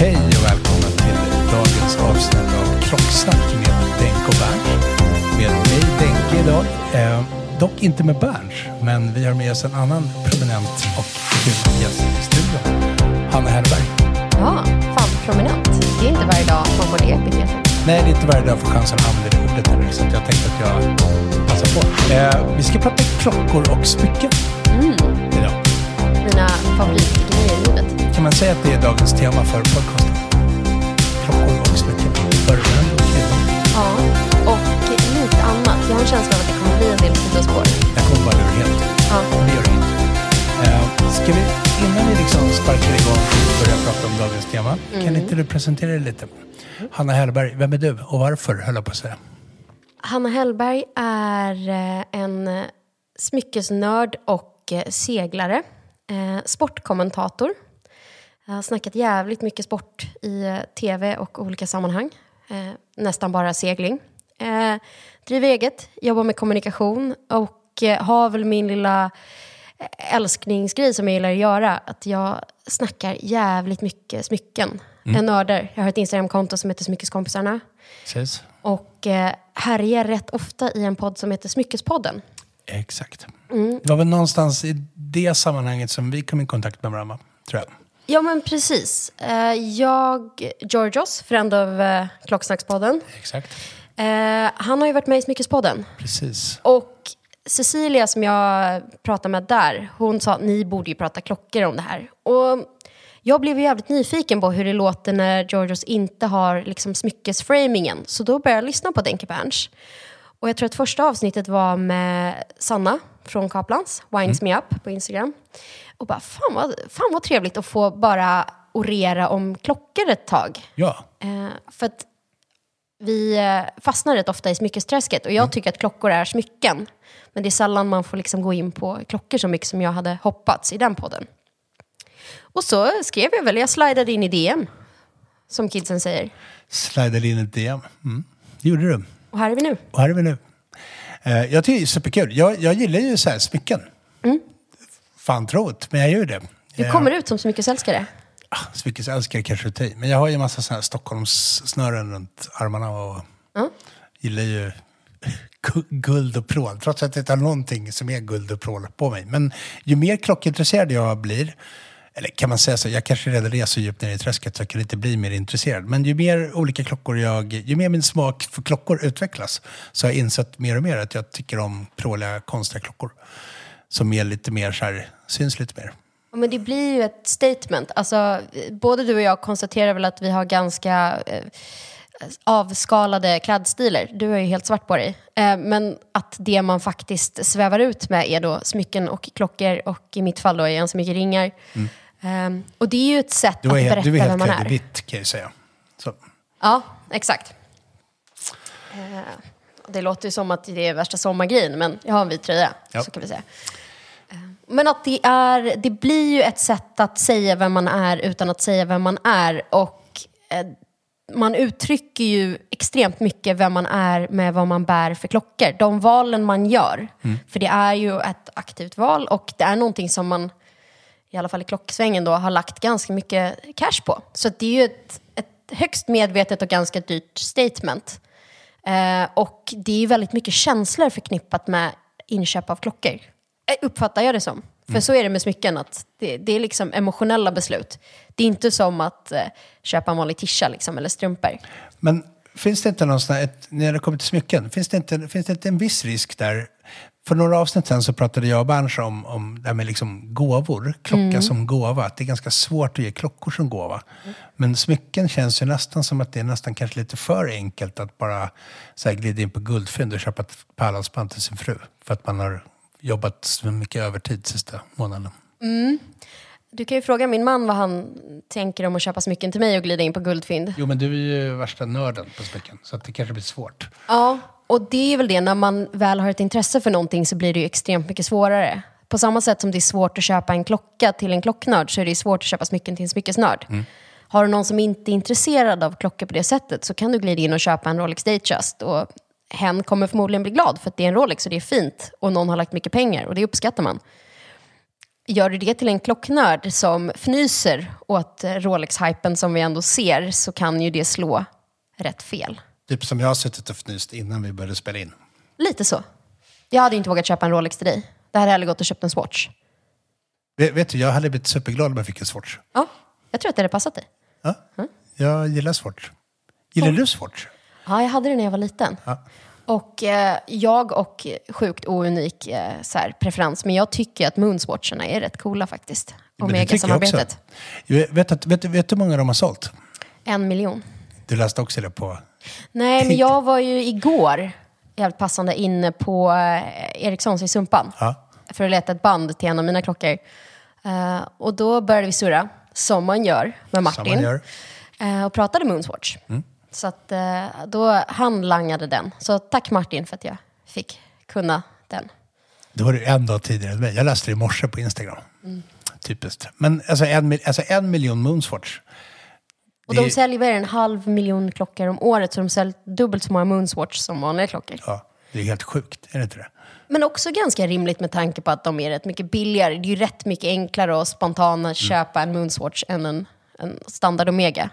Hej och välkomna till dagens avsnitt av Klocksnack med Denk och Berns. Med mig Denke idag. Eh, dock inte med Berns, men vi har med oss en annan prominent och kul gäst i studion. Hanna Hellberg. Ja, fan prominent. Det är inte varje dag man får det epitetet. Nej, det är inte varje dag jag får chansen att använda det ordet heller, så att jag tänkte att jag passar på. Eh, vi ska prata klockor och smycken idag. Mina. Kan man säga att det är dagens tema för podcasten? Klockor och smycken. För män och kvinnor. Ja, och lite annat. Jag har en känsla av att det kommer bli en del sidospår. Jag kommer bara lura helt. Ja. Det gör inget. Eh, ska vi, innan vi liksom sparkar igång och börjar prata om dagens tema, kan inte du presentera dig lite? Hanna Hellberg, vem är du och varför, höll jag på att säga. Hanna Hellberg är eh, en smyckesnörd och eh, seglare. Sportkommentator. Jag har snackat jävligt mycket sport i eh, tv och olika sammanhang. Eh, nästan bara segling. Eh, driver eget, jobbar med kommunikation och eh, har väl min lilla eh, älskningsgrej som jag gillar att göra. Att jag snackar jävligt mycket smycken. Jag nördar. Jag har ett Instagramkonto som heter Smyckeskompisarna. Precis. Och eh, härjar rätt ofta i en podd som heter Smyckespodden. Exakt. Det var väl någonstans i det sammanhanget som vi kom i kontakt med varandra, tror jag. Ja men precis. Eh, jag, Georgios, friend av eh, Klocksnackspodden. Exakt. Eh, han har ju varit med i Smyckespodden. Precis. Och Cecilia som jag pratade med där, hon sa ni borde ju prata klockor om det här. Och jag blev ju jävligt nyfiken på hur det låter när Georgios inte har liksom smyckesframingen. Så då började jag lyssna på Denke Berns. Och jag tror att första avsnittet var med Sanna från Kaplans, Wines Me Up på Instagram. Och bara, fan vad, fan vad trevligt att få bara orera om klockor ett tag. Ja, Eh, för att vi eh, fastnar rätt ofta i smyckesträsket och jag tycker att klockor är smycken. Men det är sällan man får liksom gå in på klockor så mycket som jag hade hoppats i den podden. Och så skrev jag väl, jag slidade in i DM, som kidsen säger. slidade in ett DM. Mm. Det gjorde du. Och här är vi nu. Och här är vi nu. Eh, jag tycker det är superkul. Jag, jag gillar ju så här smycken. Fan trot, men jag gör det. Du Eh, kommer ut som smyckesälskare. ah, Smyckesälskare kanske det är men jag har ju en massa såna här Stockholmssnören runt armarna och gillar ju gu- guld och prål. Trots att jag inte har någonting som är guld och prål på mig. Men ju mer klockintresserad jag blir, eller kan man säga så, jag kanske redan är så djupt ner i träsket så jag kan inte bli mer intresserad. Men ju mer olika klockor jag, ju mer min smak för klockor utvecklas så har jag insett mer och mer att jag tycker om pråliga, konstiga klockor. Som är lite mer så här, syns lite mer. Ja, Men det blir ju ett statement. Alltså, både du och jag konstaterar väl att vi har ganska eh, avskalade klädstilar. Du har ju helt svart på dig. Eh, men att det man faktiskt svävar ut med är då smycken och klockor och i mitt fall då är ganska mycket ringar. Eh, och det är ju ett sätt Du att är, helt- berätta du är vem helt man klädd i är. vitt kan jag säga. Så. Ja, exakt. Eh, det låter ju som att det är värsta sommargrejen, men jag har en vit tröja. Ja. Så kan vi säga. Men att det, är, det blir ju ett sätt att säga vem man är utan att säga vem man är. Och eh, man uttrycker ju extremt mycket vem man är med vad man bär för klockor. De valen man gör. För det är ju ett aktivt val och det är någonting som man, i alla fall i klocksvängen då, har lagt ganska mycket cash på. Så det är ju ett, ett högst medvetet och ganska dyrt statement. Eh, och det är ju väldigt mycket känslor förknippat med inköp av klockor. Eh, Uppfattar jag det som. För så är det med smycken, att det, det är liksom emotionella beslut. Det är inte som att eh, köpa en vanlig tisha liksom, eller strumpor. Men finns det inte någon sån ett, när det kommer till smycken, finns det, inte, finns det inte en viss risk där? För några avsnitt sen så pratade jag och Berns om, om det här med liksom gåvor, klocka som gåva. Att det är ganska svårt att ge klockor som gåva. Men smycken känns ju nästan som att det är nästan kanske lite för enkelt att bara så här, glida in på guldfynd och köpa ett pärlhalsband till sin fru. För att man har jobbat mycket övertid sista månaden. Du kan ju fråga min man vad han tänker om att köpa smycken till mig och glida in på guldfynd. Jo, men du är ju värsta nörden på smycken, så det kanske blir svårt. Ja, och det är väl det, när man väl har ett intresse för någonting så blir det ju extremt mycket svårare. På samma sätt som det är svårt att köpa en klocka till en klocknörd så är det svårt att köpa smycken till en smyckesnörd. Har du någon som inte är intresserad av klockor på det sättet så kan du glida in och köpa en Rolex Datejust och hen kommer förmodligen bli glad för att det är en Rolex och det är fint och någon har lagt mycket pengar och det uppskattar man. Gör du det till en klocknörd som fnyser åt Rolex-hypen som vi ändå ser så kan ju det slå rätt fel. Typ som jag har suttit och fnyst innan vi började spela in. Lite så. Jag hade inte vågat köpa en Rolex till dig. Det hade hellre gått och köpt en Swatch. Vet, vet du, jag hade blivit superglad om jag fick en Swatch. Ja, jag tror att det hade passat dig. Ja, jag gillar Swatch. Gillar du Swatch? Ja, jag hade det när jag var liten. Ja. Och eh, jag och sjukt ounik eh, så här, preferens, men jag tycker att Moonswatcherna är rätt coola faktiskt. Omega-samarbetet. Vet, att, vet, vet du hur många de har sålt? En miljon. Du läste också det på... Nej, men jag var ju igår, helt passande, inne på eh, Ericssons i Sumpan. Ja. För att leta ett band till en av mina klockor. Eh, och då började vi surra, som man gör med Martin. Gör. Eh, och pratade Moonswatch. Så att, eh, då han langade den. Så tack Martin för att jag fick kunna den. Då var du en dag tidigare än mig. Jag läste det i morse på Instagram. Mm. Typiskt. Men alltså en, alltså en miljon Moonswatch. Och Det de är- säljer det, en halv miljon klockor om året, så de säljer dubbelt så många Moonswatch som vanliga klockor. Ja, det är helt sjukt. Är det inte det? Men också ganska rimligt med tanke på att de är rätt mycket billigare. Det är ju rätt mycket enklare och spontant köpa en Moonswatch än en, en standard Omega.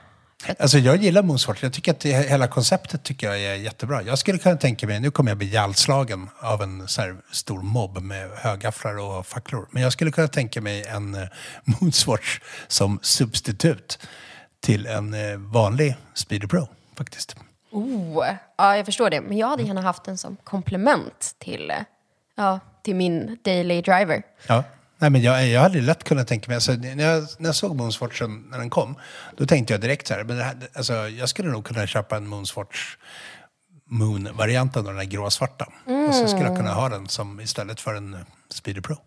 Alltså jag gillar Moonswatch. Jag tycker att det, hela konceptet tycker jag är jättebra. Jag skulle kunna tänka mig, nu kommer jag bli ihjälslagen av en så här stor mobb med högafflar och facklor. Men jag skulle kunna tänka mig en eh, Moonswatch som substitut till en eh, vanlig Speedy Pro faktiskt. Oh, ja, jag förstår det. Men jag hade gärna haft den som komplement till, eh, ja, till min daily driver. Ja. Nej, men jag, jag hade lätt kunnat tänka mig, alltså, när, jag, när jag såg Moonswatchen när den kom, då tänkte jag direkt så här, men här, alltså, jag skulle nog kunna köpa en Moonswatch Moon-varianten av den här gråsvarta. Och så skulle jag kunna ha den som istället för en Speedy Pro.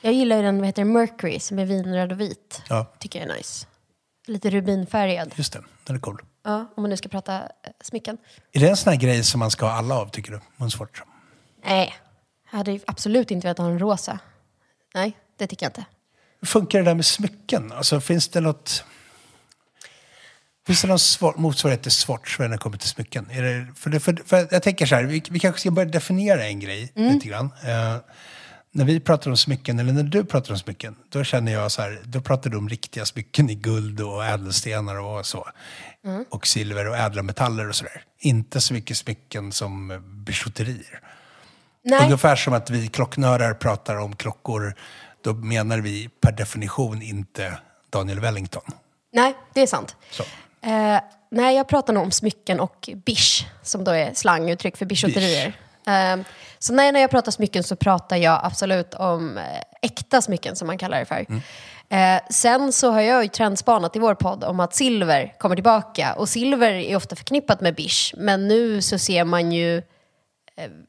Jag gillar ju den, vad heter Mercury, som är vinröd och vit. Ja. Tycker jag är nice. Lite rubinfärgad. Just det, den är cool. Ja, om man nu ska prata eh, smycken. Är det en sån här grej som man ska ha alla av, tycker du? Moonswatch? Nej, jag hade absolut inte velat ha en rosa. Nej, det tycker jag inte. Hur funkar det där med smycken? Alltså, finns det något... Finns det någon svar, motsvarighet till Swatch när det kommer till smycken? Det, för, det, för, för jag tänker så här, vi, vi kanske ska börja definiera en grej lite grann. Eh, när vi pratar om smycken, eller när du pratar om smycken, då känner jag så här, då pratar du om riktiga smycken i guld och ädelstenar och så. Och silver och ädla metaller och sådär. Inte så mycket smycken som bijouterier. Nej, Ungefär som att vi klocknördar pratar om klockor, då menar vi per definition inte Daniel Wellington. nej det är sant. Eh, nej, jag pratar nog om smycken och bish, som då är slanguttryck för bijouterier. Eh, så nej, när jag pratar smycken så pratar jag absolut om eh, äkta smycken, som man kallar det för. Eh, sen så har jag ju trendspanat i vår podd om att silver kommer tillbaka. Och silver är ofta förknippat med bish, men nu så ser man ju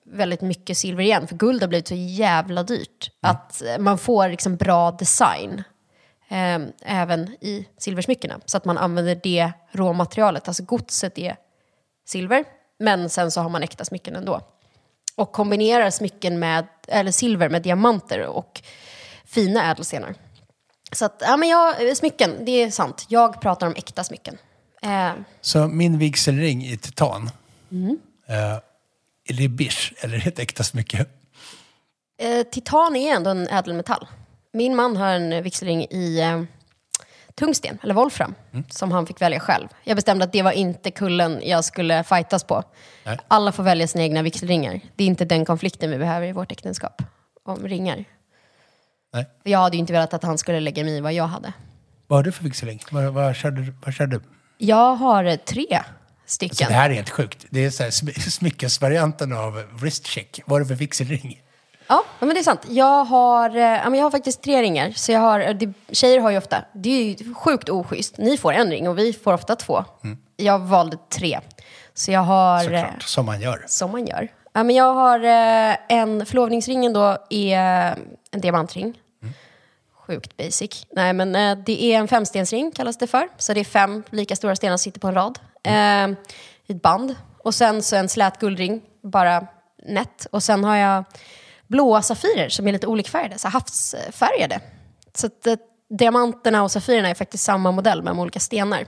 väldigt mycket silver igen, för guld har blivit så jävla dyrt. Att eh, man får liksom bra design eh, även i silversmyckena. Så att man använder det råmaterialet, alltså godset är silver, men sen så har man äkta smycken ändå. Och kombinerar smycken med, eller silver med diamanter och fina ädelstenar. Så att, ja men jag, smycken, det är sant. Jag pratar om äkta smycken. Eh, Så min vigselring i titan, eh, bish eller är det ett äkta smycke? eh, titan är ändå en ädelmetall. Min man har en vigselring i eh, tungsten, eller volfram, som han fick välja själv. Jag bestämde att det var inte kullen jag skulle fightas på. Nej. Alla får välja sina egna vigselringar. Det är inte den konflikten vi behöver i vårt äktenskap, om ringar. Nej. Jag hade ju inte velat att han skulle lägga mig i vad jag hade. Vad har du för vigselring? Vad, vad, körde, vad körde du? Jag har tre stycken. Alltså, det här är helt sjukt. Det är så här, sm- smyckesvarianten av wrist check. Vad har du för vigselring? Ja, men det är sant. Jag har, eh, ja, men jag har faktiskt tre ringar. Så jag har, det, tjejer har ju ofta, det är ju sjukt oschysst. Ni får en ring och vi får ofta två. Jag valde tre. Så jag har, eh, Såklart, som man gör. som man gör. Ja, men jag har eh, en, förlovningsringen då är en diamantring. Sjukt basic. Nej, men eh, det är en femstensring kallas det för. Så det är fem lika stora stenar som sitter på en rad. Eh, I ett band. Och sen så en slät guldring, bara nätt. Och sen har jag blåa safirer som är lite olikfärgade, så havsfärgade. Så att, eh, diamanterna och safirerna är faktiskt samma modell med olika stenar.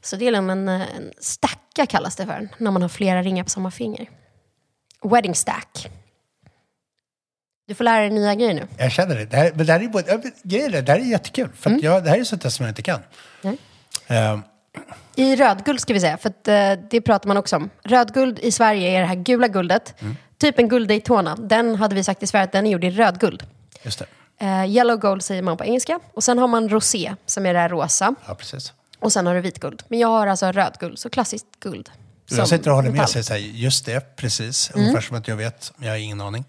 Så det är liksom en, eh, en stacka kallas det för, när man har flera ringar på samma finger. Wedding stack. Du får lära dig nya grejer nu. Jag känner det. Det här, men det här är, både, men är, det här är jättekul. För att jag, det här är sånt där som jag inte kan. Nej. Eh, I rödguld ska vi säga, för att, eh, det pratar man också om. Rödguld i Sverige är det här gula guldet. Typ en guld Daytona. Den hade vi sagt i Sverige att den är gjord i rödguld. just det. Eh, yellow gold säger man på engelska. Och sen har man rosé, som är det här rosa. Ja, precis. Och sen har du vitguld. Men jag har alltså rödguld, så klassiskt guld. Jag sitter och håller med metall. sig. Just det, precis. Ungefär som att jag vet. Jag har ingen aning.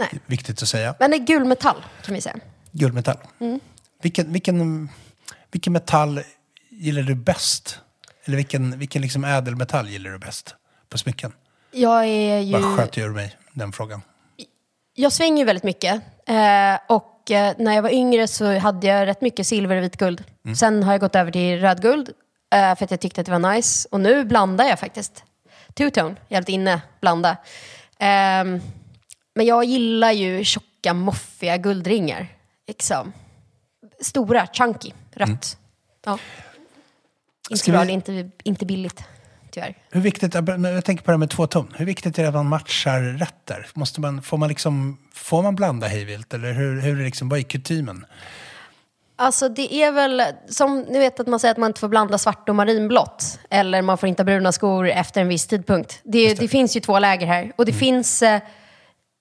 Nej. Viktigt att säga. Men det är gul metall, kan vi säga. Guldmetall. Vilken, vilken, vilken metall gillar du bäst? Eller vilken, vilken liksom ädelmetall gillar du bäst på smycken? Jag är ju... Bara sköt ur mig den frågan. Jag svänger ju väldigt mycket. Eh, och eh, när jag var yngre så hade jag rätt mycket silver och vitguld. Sen har jag gått över till rödguld eh, för att jag tyckte att det var nice. Och nu blandar jag faktiskt. Two-tone, jävligt inne, blanda. Ehm, men jag gillar ju tjocka, moffiga guldringar. Liksom. Stora, chunky, rött. Ja. Inte Ska bra, vi- det inte, inte billigt, tyvärr. Hur viktigt, jag tänker på det här med två ton. Hur viktigt är det att man matchar rätt där? Måste man, får, man liksom, får man blanda hejvilt? Eller hur, hur är det liksom, vad är kutymen? Alltså det är väl, som ni vet att man säger att man inte får blanda svart och marinblått. Eller man får inte ha bruna skor efter en viss tidpunkt. Det, det. finns ju två läger här. Och det finns eh,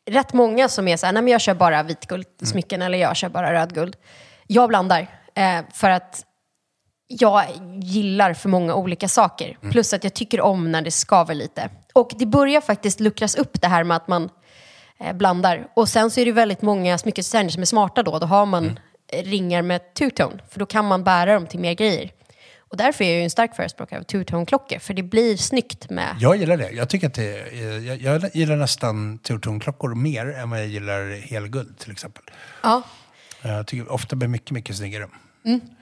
rätt många som är så här, nej men jag kör bara vitguldsmycken eller jag kör bara rödguld. Jag blandar. Eh, för att jag gillar för många olika saker. Plus att jag tycker om när det skaver lite. Och det börjar faktiskt luckras upp det här med att man eh, blandar. Och sen så är det väldigt många smyckesdesigner som är smarta då. Då har man eh, ringar med two-tone. För då kan man bära dem till mer grejer. Och därför är jag ju en stark förespråkare av two-tone-klockor. För det blir snyggt med... Jag gillar det. Jag tycker att det jag, jag gillar nästan turtonklockor mer än vad jag gillar helguld till exempel. Ja, Jag tycker ofta blir mycket, mycket snyggare.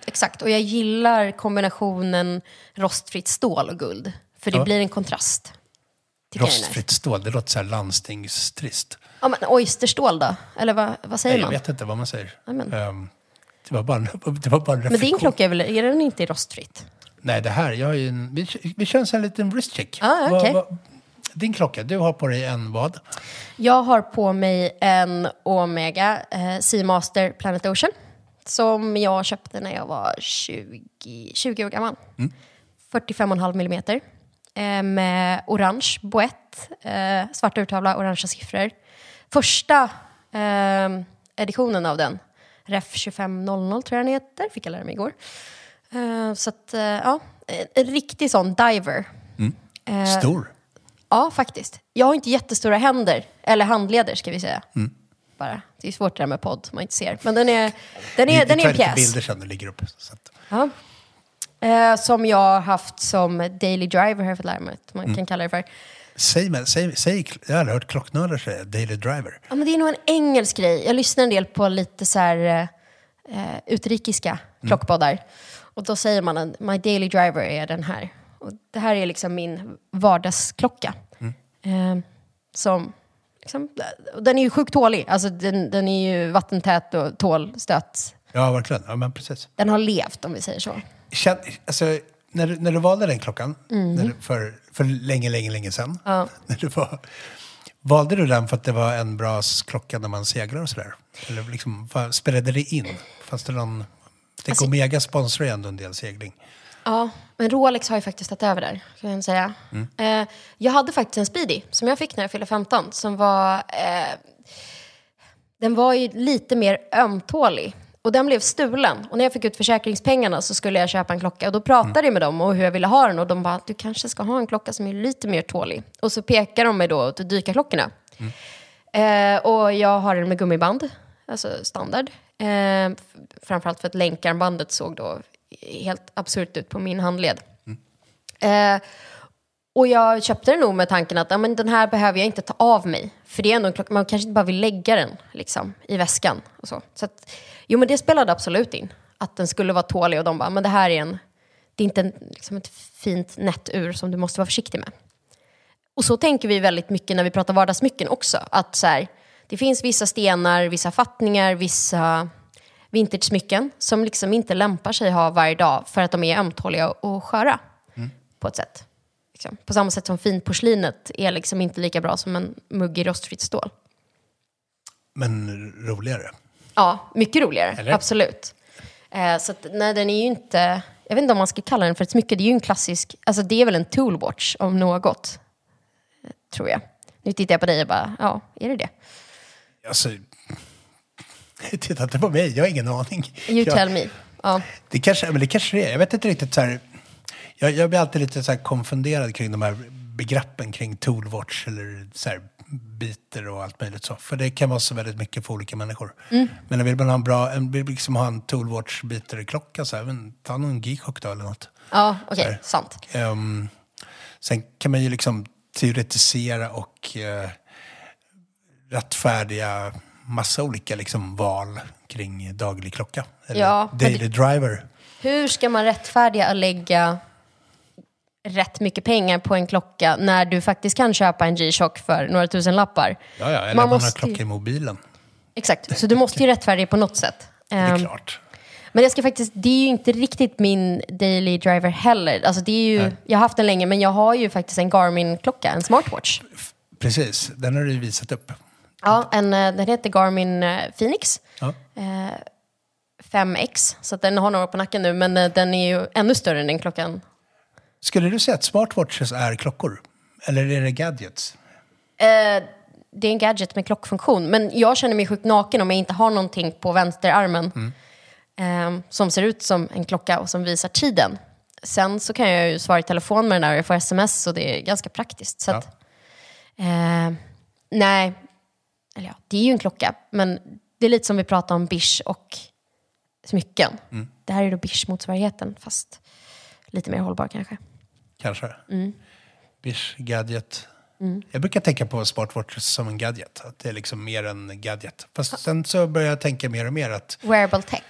exakt. Och jag gillar kombinationen rostfritt stål och guld. För det Ja. blir en kontrast. Jag. Rostfritt stål, det låter så här landstingstrist. Ja, men oysterstål då? Eller vad, vad säger Nej, jag man? vet inte vad man säger. Ehm, det, var bara, det var bara en Men din reflektion. klocka är väl, är den inte rostfritt? Nej, det här, jag har ju en, vi, vi kör en sån liten wrist check. Ah, vad- din klocka, du har på dig en vad? Jag har på mig en Omega eh, Seamaster Planet Ocean. Som jag köpte när jag var 20, 20 år gammal. 45,5 millimeter. Eh, med orange boett, eh, svart urtavla, orangea siffror. Första eh, editionen av den, Ref 2500 tror jag den heter, fick jag lära mig igår. Eh, så att, eh, ja, en riktig sån diver. Eh, Stor. Ja, faktiskt. Jag har inte jättestora händer, eller handleder ska vi säga. Mm. Bara. Det är svårt det där med podd, man inte ser. Men den är, den är, vi den är en pjäs. bilder sen, det ligger upp. Ja. Som jag har haft som daily driver, har jag fått lära mig att man Mm. kan kalla det för. Säg, men, säg, säg, jag har aldrig hört klocknördar säga daily driver. Ja, men det är nog en engelsk grej. Jag lyssnar en del på lite så här eh, utrikiska Mm. klockpoddar. Och då säger man att my daily driver är den här. Och det här är liksom min vardagsklocka. Mm. Eh, som Liksom. Den är ju sjukt tålig. Alltså, den, den är ju vattentät och tål stöt. Ja, verkligen. Ja, men precis. Den har levt, om vi säger så. Känn, alltså, när, du, när du valde den klockan, när du, för, för länge, länge, länge sedan. När du var, valde du den för att det var en bra klocka när man seglar och sådär? Eller liksom, spelade det in? Fanns det någon... Tänk Alltså- Omega sponsrar ju ändå en del segling. Ja, men Rolex har ju faktiskt tagit över där, kan jag säga. Eh, jag hade faktiskt en Speedy som jag fick när jag fyllde 15, som var... Eh, den var ju lite mer ömtålig. Och den blev stulen. Och när jag fick ut försäkringspengarna så skulle jag köpa en klocka. Och då pratade jag med dem om hur jag ville ha den. Och de bara, du kanske ska ha en klocka som är lite mer tålig. Och så pekar de mig då åt dykarklockorna. Eh, och jag har den med gummiband, alltså standard. Eh, framförallt för att länkarmbandet såg då helt absurt ut på min handled. Eh, och jag köpte den nog med tanken att ja, men den här behöver jag inte ta av mig. För det är ändå en klocka, man kanske inte bara vill lägga den liksom, i väskan. Och så. Så att, jo men det spelade absolut in. Att den skulle vara tålig och de bara, men det här är en, det är inte en, liksom ett fint nättur som du måste vara försiktig med. Och så tänker vi väldigt mycket när vi pratar vardagssmycken också. Att så här, det finns vissa stenar, vissa fattningar, vissa vintage-smycken som liksom inte lämpar sig att ha varje dag för att de är ömtåliga och sköra på ett sätt. Liksom. På samma sätt som finporslinet är liksom inte lika bra som en mugg i rostfritt stål. Men roligare. Ja, mycket roligare. Eller? Absolut. Eh, så att, nej, den är ju inte... Jag vet inte om man ska kalla den för ett smycke. Det är ju en klassisk... Alltså det är väl en toolwatch om något. Tror jag. Nu tittar jag på dig och bara, ja, är det det? Alltså, titta inte på mig, jag har ingen aning. You jag, tell me. Ja. Det kanske, men det kanske det är. Jag vet inte riktigt så här. Jag, jag blir alltid lite så konfunderad kring de här begreppen kring toolwatch eller så här biter och allt möjligt så. För det kan vara så väldigt mycket för olika människor. Men vill man ha en bra, en, vill liksom ha en toolwatch biter klocka så här, men ta någon G-Shock då eller något. Ja, okej, Där. sant. Ehm, sen kan man ju liksom teoretisera och uh, rättfärdiga massa olika liksom val kring daglig klocka. Eller Ja, daily driver. Hur ska man rättfärdiga att lägga rätt mycket pengar på en klocka när du faktiskt kan köpa en G-Shock för några tusen lappar? Ja, ja, eller Man man, har måste ju- klocka i mobilen. Exakt, så du måste ju rättfärdiga på något sätt. Det är Ehm, klart. Men jag ska faktiskt, det är ju inte riktigt min daily driver heller. Alltså det är ju, jag har haft den länge, men jag har ju faktiskt en Garmin-klocka, en smartwatch. Precis, den har du visat upp. Ja, en, eh, den heter Garmin eh, Phoenix Ja. 5X, så att den har några på nacken nu, men eh, den är ju ännu större än den klockan. Skulle du säga att smartwatches är klockor? Eller är det gadgets? Eh, det är en gadget med klockfunktion, men jag känner mig sjukt naken om jag inte har någonting på vänsterarmen eh, som ser ut som en klocka och som visar tiden. Sen så kan jag ju svara i telefon med den där och jag får sms och det är ganska praktiskt. Så Ja. att, eh, nej, eller ja, det är ju en klocka, men det är lite som vi pratade om bish och smycken. Det här är då bish-motsvarigheten, fast lite mer hållbar kanske. Kanske? Mm. Bish, gadget. Jag brukar tänka på smartwatches som en gadget. Att det är liksom mer en gadget. Fast sen så börjar jag tänka mer och mer att Wearable tech.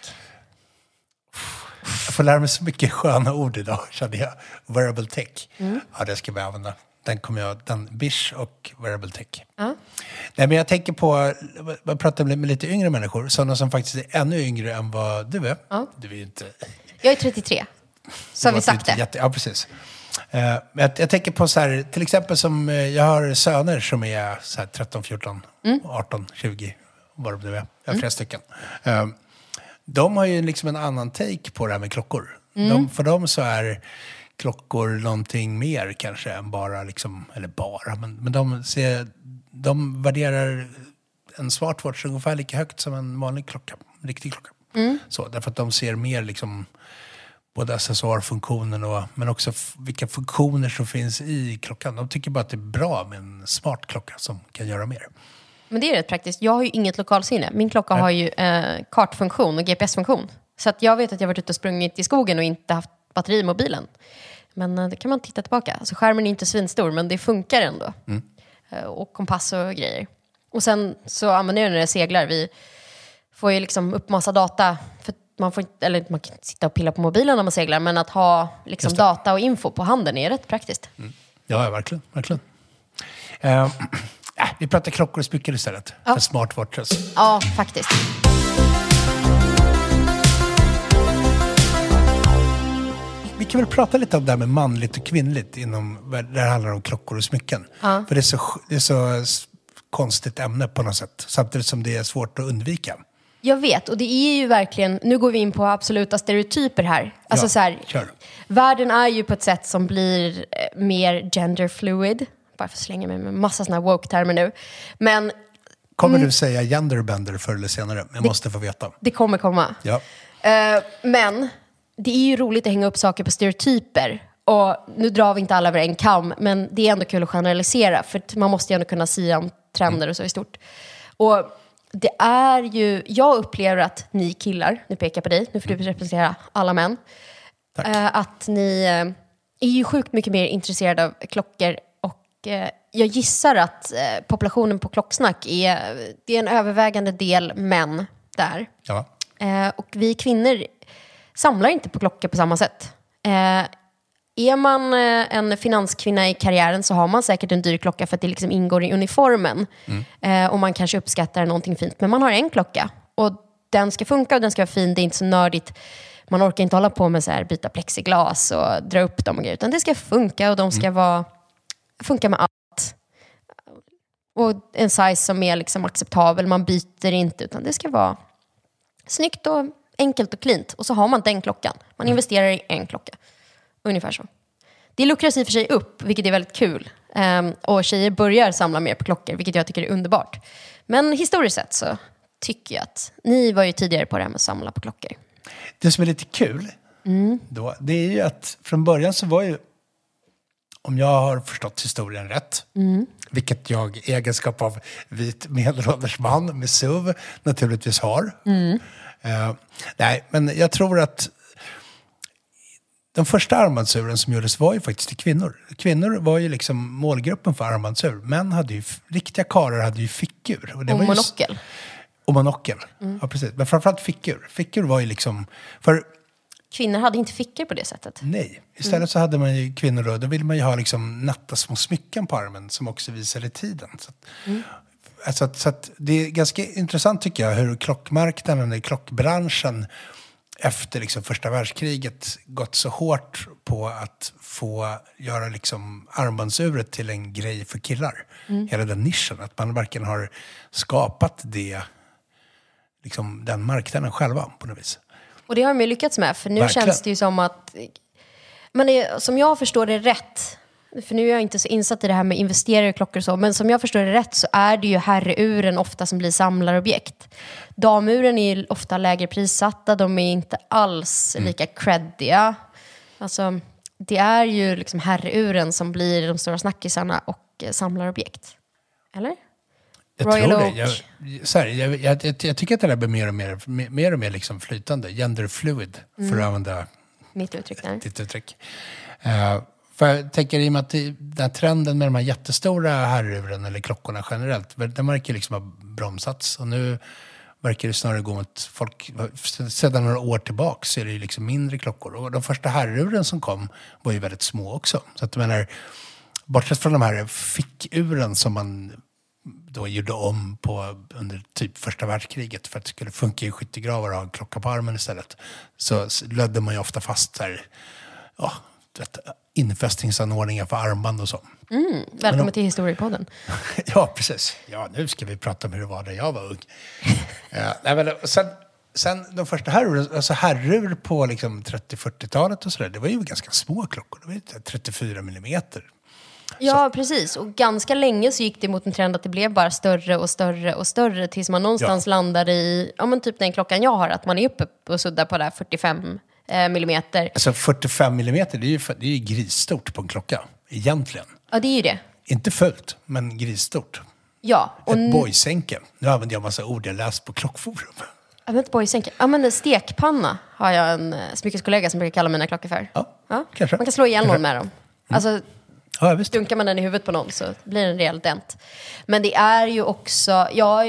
jag får lära mig så mycket sköna ord idag, kände jag. Wearable tech. Mm. Ja, det ska vi använda. Den kommer jag, den, Bish och wearable tech. Nej, men jag tänker på, jag pratar med lite yngre människor, sådana som faktiskt är ännu yngre än vad du är. Du är inte... Jag är 33, så har vi sagt det. Jätte, ja, precis. Men jag, jag tänker på så här, till exempel som, eh, jag har söner som är så här 13, 14, Mm. 18, 20, vad det nu är. Jag har flera stycken. Eh, de har ju liksom en annan take på det här med klockor. Mm. De, för dem så är klockor någonting mer kanske än bara, liksom, eller bara, men, men de, ser, de värderar en smartwatch ungefär lika högt som en vanlig klocka, en riktig klocka. Mm. Så, därför att de ser mer liksom både accessoarfunktionen och men också vilka funktioner som finns i klockan. De tycker bara att det är bra med en smart klocka som kan göra mer. Men det är rätt praktiskt. Jag har ju inget lokalsinne. Min klocka har ju eh, kartfunktion och GPS-funktion. Så att jag vet att jag varit ute och sprungit i skogen och inte haft batteri i mobilen. Men eh, det kan man titta tillbaka. Alltså, skärmen är inte svinstor, men det funkar ändå. Eh, och kompass och grejer. Och sen så använder jag den när jag seglar. Vi får ju liksom upp massa data. Man, får inte, eller man kan inte sitta och pilla på mobilen när man seglar, men att ha liksom, data och info på handen är rätt praktiskt. Ja, ja verkligen. verkligen. Eh, äh, vi pratar klockor och smycken istället. För smartwatches. Ja, faktiskt. Vi kan väl prata lite om det här med manligt och kvinnligt inom, där det handlar om klockor och smycken. För det är, så, det är så konstigt ämne på något sätt. Samtidigt som det är svårt att undvika. Jag vet, och det är ju verkligen, nu går vi in på absoluta stereotyper här. Alltså Ja, så här, kör. världen är ju på ett sätt som blir eh, mer gender fluid. Bara för att slänga mig med massa sådana woke-termer nu. Men Kommer Mm. du säga genderbender förr eller senare? Jag måste få veta. det kommer komma. Ja. Eh, men det är ju roligt att hänga upp saker på stereotyper. Och nu drar vi inte alla över en kam, men det är ändå kul att generalisera. För man måste ju ändå kunna säga om trender och så i stort. Och det är ju, jag upplever att ni killar, nu pekar jag på dig, nu får du representera alla män. Eh, att ni eh, är ju sjukt mycket mer intresserade av klockor och eh, jag gissar att populationen på klocksnack är, det är en övervägande del män där. ja. Och vi kvinnor samlar inte på klockor på samma sätt. Är man eh, en finanskvinna i karriären så har man säkert en dyr klocka för att det liksom ingår i uniformen. Eh, och man kanske uppskattar någonting fint. Men man har en klocka. Och den ska funka och den ska vara fin. Det är inte så nördigt. Man orkar inte hålla på med så här, byta plexiglas och dra upp dem och grejer. Utan det ska funka och de ska vara, funka med allt. Och en size som är liksom acceptabel. Man byter inte utan det ska vara snyggt och enkelt och cleant. Och så har man den klockan. Man investerar i en klocka. Ungefär så. Det luckras i och för sig upp, vilket är väldigt kul. Ehm, och tjejer börjar samla mer på klockor, vilket jag tycker är underbart. Men historiskt sett så tycker jag att ni var ju tidigare på det här med att samla på klockor. Det som är lite kul, då, det är ju att från början så var ju, om jag har förstått historien rätt, vilket jag i egenskap av vit medelålders man med SUV naturligtvis har. Eh, nej, men jag tror att de första armbandsuren som gjordes var ju faktiskt till kvinnor. Kvinnor var ju liksom målgruppen för armbandsur. Män hade ju, riktiga karlar hade ju fickur. det Och var ju monokel. och monokel. Ja, precis. Men framförallt fickur. Fickur var ju liksom... För Kvinnor hade inte fickor på det sättet. nej, istället så hade man ju kvinnor då, då ville man ju ha liksom natta små smycken på armen som också visade tiden. Så att, alltså, att- så att det är ganska intressant tycker jag hur klockmarknaden, eller klockbranschen efter liksom första världskriget gått så hårt på att få göra liksom armbandsuret till en grej för killar. Hela den nischen. Att man verkligen har skapat det, liksom den marknaden själva på något vis. Och det har de ju lyckats med, för nu Verkligen. känns det ju som att... Men som jag förstår det rätt, för nu är jag inte så insatt i det här med investerare klockor och så, men som jag förstår det rätt så är det ju herreuren ofta som blir samlarobjekt. Damuren är ju ofta lägre prissatta, de är inte alls Mm. lika creddiga. Alltså, det är ju liksom herreuren som blir de stora snackisarna och eh, samlarobjekt. Eller? Jag Royal tror det. Jag, så här, jag, jag, jag, jag tycker att det där blir mer och mer, mer, och mer liksom flytande. Gender fluid, Mm. för att använda Mitt uttryck där. ditt uttryck. Uh, för jag tänker i och med att den här trenden med de här jättestora herruren eller klockorna generellt, den verkar liksom ha bromsats. Och nu verkar det snarare gå mot folk, sedan några år tillbaka så är det ju liksom mindre klockor. Och de första herruren som kom var ju väldigt små också. Så att jag menar, bortsett från de här fickuren som man då gjorde om på under typ första världskriget för att det skulle funka i skyttegravar och ha en klocka på armen istället. Så lödde man ju ofta fast här, ja, vet, infästningsanordningar för armband och så. Välkommen till Historiepodden. ja, precis. Ja, nu ska vi prata om hur det var när jag var ung. ja, nej, men, sen, sen de första herrur, alltså herrur på liksom 30-40-talet och sådär, det var ju ganska små klockor. Det var ju 34 millimeter. Ja, precis. Och ganska länge så gick det mot en trend att det blev bara större och större och större tills man någonstans landade i, ja men typ den klockan jag har, att man är uppe och suddar på där 45 eh, millimeter. Alltså 45 millimeter, det är ju, det är ju grisstort på en klocka, egentligen. Ja, det är ju det. Inte fullt, men grisstort. Ja, och Ett boysänke. Nu använder jag massa ord jag läst på klockforum. jag vet inte, boysänke. Ja, men en stekpanna har jag en eh, smyckeskollega som brukar kalla mina klockor för. Ja, kanske. Man kan slå ihjäl någon med dem. Alltså, Ja, visst. dunkar man den i huvudet på någon så blir det en rejäl dent. Men det är ju också, ja,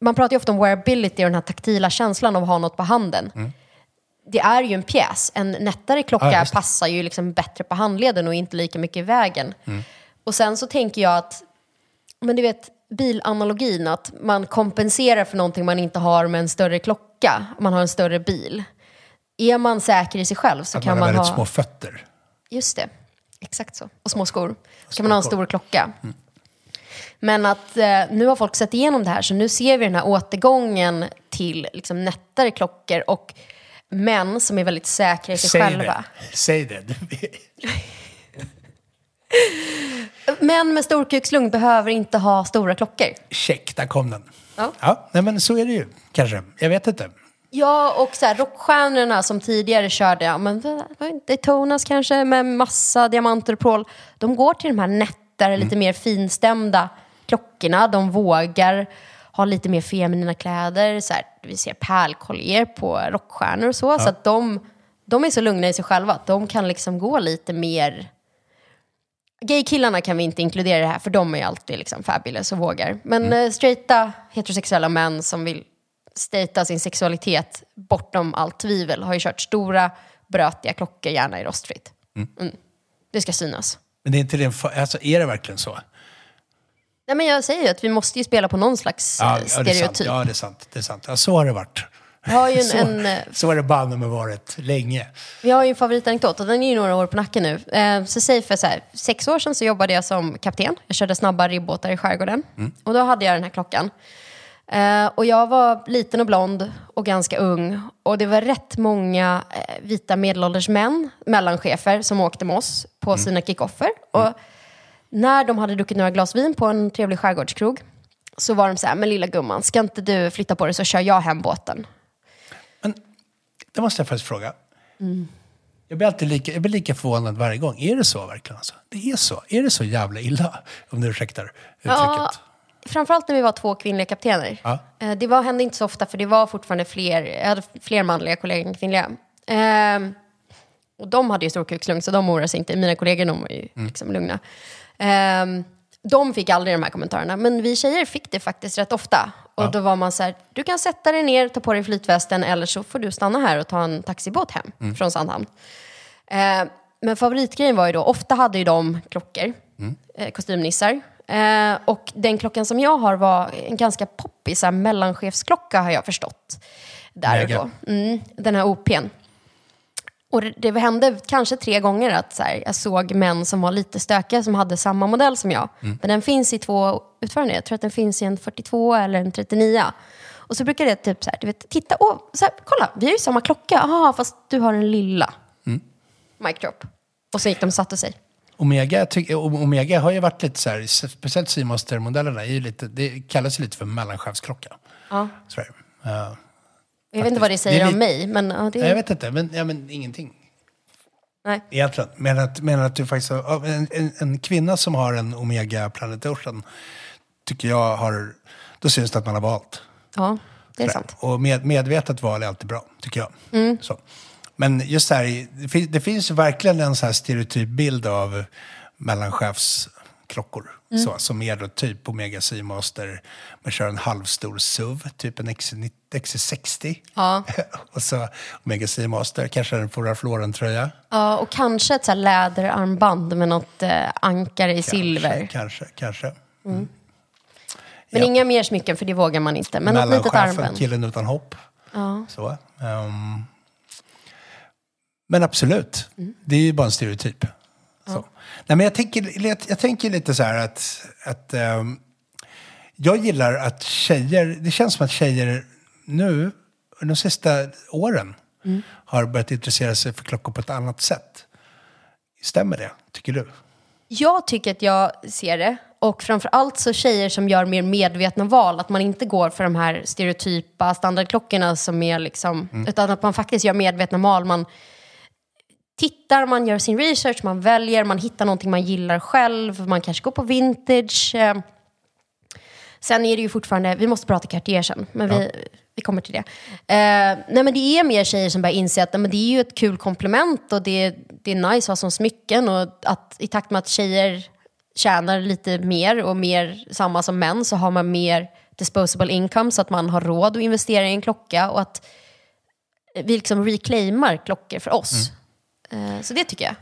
man pratar ju ofta om wearability och den här taktila känslan av att ha något på handen. Det är ju en pjäs. En nättare klocka Ja, passar ju liksom bättre på handleden och inte lika mycket i vägen. Och sen så tänker jag att Men du vet, bilanalogin, att man kompenserar för någonting man inte har med en större klocka. Man har en större bil. Är man säker i sig själv så Att kan man har man väldigt ha... små fötter. Just det, exakt så. Och små skor. Så kan man ha en stor klocka. Men att eh, nu har folk sett igenom det här så nu ser vi den här återgången till liksom, nättare klockor och män som är väldigt säkra i sig Säg själva. det. Säg det. Män med storkukslugn behöver inte ha stora klockor. Check, där kom den. Ja. Ja, nej, men så är det ju kanske. Jag vet inte. Ja, och så här, rockstjärnorna som tidigare körde, ja, men Daytonas kanske med massa diamanter och prål. De går till de här nättare, lite mer finstämda klockorna. De vågar ha lite mer feminina kläder. Så här, vi ser pärlkollier på rockstjärnor och så. Så att de, de är så lugna i sig själva att de kan liksom gå lite mer... Gaykillarna kan vi inte inkludera i det här för de är alltid liksom fabulous och vågar. Men mm. straighta heterosexuella män som vill stata sin sexualitet bortom allt tvivel har ju kört stora brötiga klockor, gärna i rostfritt. Mm. Det ska synas. Men det är inte det, alltså, är det verkligen så? Nej, men jag säger ju att vi måste ju spela på någon slags eh, Ja, ja, det är sant. stereotyp. Ja, det är sant. Det är sant. Ja, så har det varit. Vi har ju en, så, en, eh, så har det banne med varit länge. Vi har ju en favoritanekdot och den är ju några år på nacken nu. Eh, så säg för så här, sex år sedan så jobbade jag som kapten. Jag körde snabba ribbåtar i skärgården. Och då hade jag den här klockan. Eh, och jag var liten och blond och ganska ung. Och det var rätt många eh, vita medelålders män, mellanchefer, som åkte med oss på sina kickoffer. Och när de hade druckit några glas vin på en trevlig skärgårdskrog så var de så här, men lilla gumman, ska inte du flytta på dig så kör jag hem båten. Det måste jag faktiskt fråga. Mm. Jag blir alltid lika, jag blir lika förvånad varje gång. Är det så verkligen? Alltså? Det är så? Är det så jävla illa? Om du ursäktar uttrycket. Ja, framförallt när vi var två kvinnliga kaptener. Ja. Eh, Det var, hände inte så ofta för det var fortfarande fler, jag hade fler manliga kollegor än kvinnliga. Ehm, och de hade ju storkukslugn så de oroade sig inte. Mina kollegor de var ju Mm. liksom lugna. Ehm, de fick aldrig de här kommentarerna, men vi tjejer fick det faktiskt rätt ofta. Och då var man så här, du kan sätta dig ner, ta på dig flytvästen eller så får du stanna här och ta en taxibåt hem Mm. från Sandhamn. Eh, men favoritgrejen var ju då, ofta hade ju de klockor, eh, kostymnissar. Eh, och den klockan som jag har var en ganska poppig mellanchefsklocka har jag förstått. Där och då. Mm, den här OPn. Och det, hände kanske tre gånger att så här, jag såg män som var lite stökiga som hade samma modell som jag. Men den finns i två utföranden. Jag tror att den finns i en 42 eller en 39. Och så brukar det typ så här, du vet, titta, åh, så här, kolla, vi har ju samma klocka. Jaha, fast du har den lilla. Mic drop. Och så gick de och satte sig. Omega, ty- Omega har ju varit lite så här, speciellt Seamaster-modellerna, är ju lite, det kallas ju lite för mellanchefsklocka. Ja. Så. Ja. Jag vet inte vad det säger Det om mig, men ja, det Jag vet inte, men, ja, men ingenting. Nej. Egentligen. Men att, men att du faktiskt har, en, en, en kvinna som har en Omega Planet Ocean tycker jag har, då syns det att man har valt. Ja, det är Sådär. sant. Och med, medvetet val är alltid bra, tycker jag. Mm. Så. Men just här, det finns, det finns ju verkligen en så här stereotyp bild av mellanchefsklockor. Mm. Så, som är då typ Omega Seamaster. Man kör en halvstor SUV, typ en XC90 XC60. Ja. och så Omega Seamaster, kanske en Fora Floren-tröja. Ja, och kanske ett så läderarmband med något eh, ankare i silver. Kanske, kanske. Men Ja. inga mer smycken, för det vågar man inte. Men något litet armband. killen utan hopp. Ja. Så. ehm. men absolut, Mm. det är ju bara en stereotyp. Nej, men jag, tänker, jag, jag tänker lite så här att, att ehm, jag gillar att tjejer, det känns som att tjejer nu, de sista åren, Mm. har börjat intressera sig för klockor på ett annat sätt. Stämmer det, tycker du? Jag tycker att jag ser det. Och framförallt så tjejer som gör mer medvetna val. Att man inte går för de här stereotypa standardklockorna som är liksom... Utan att man faktiskt gör medvetna val. Man tittar, man gör sin research, man väljer, man hittar någonting man gillar själv. Man kanske går på vintage. eh. Sen är det ju fortfarande, vi måste prata Cartier sen, men vi, vi kommer till det. Eh, nej men det är mer tjejer som börjar inse att nej, men det är ju ett kul komplement och det, det är nice att ha som smycken och att i takt med att tjejer tjänar lite mer och mer samma som män så har man mer disposable income så att man har råd att investera i en klocka och att vi liksom reclaimar klockor för oss. Eh, så det tycker jag.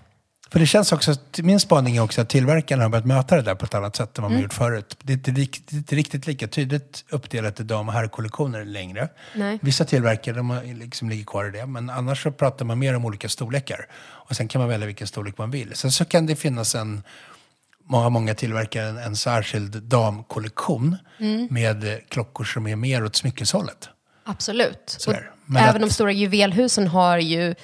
För det känns också, min spaning är också att tillverkarna har börjat möta det där på ett annat sätt än vad man Mm. gjort förut. Det är inte riktigt, inte riktigt lika tydligt uppdelat i dam och herrkollektioner längre. Nej. Vissa tillverkare de liksom ligger kvar i det, men annars så pratar man mer om olika storlekar. Och sen kan man välja vilken storlek man vill. Sen så kan det finnas en, många, många tillverkare en, en särskild damkollektion Mm. med eh, klockor som är mer åt smyckeshållet. Absolut. Även att- de stora juvelhusen har ju,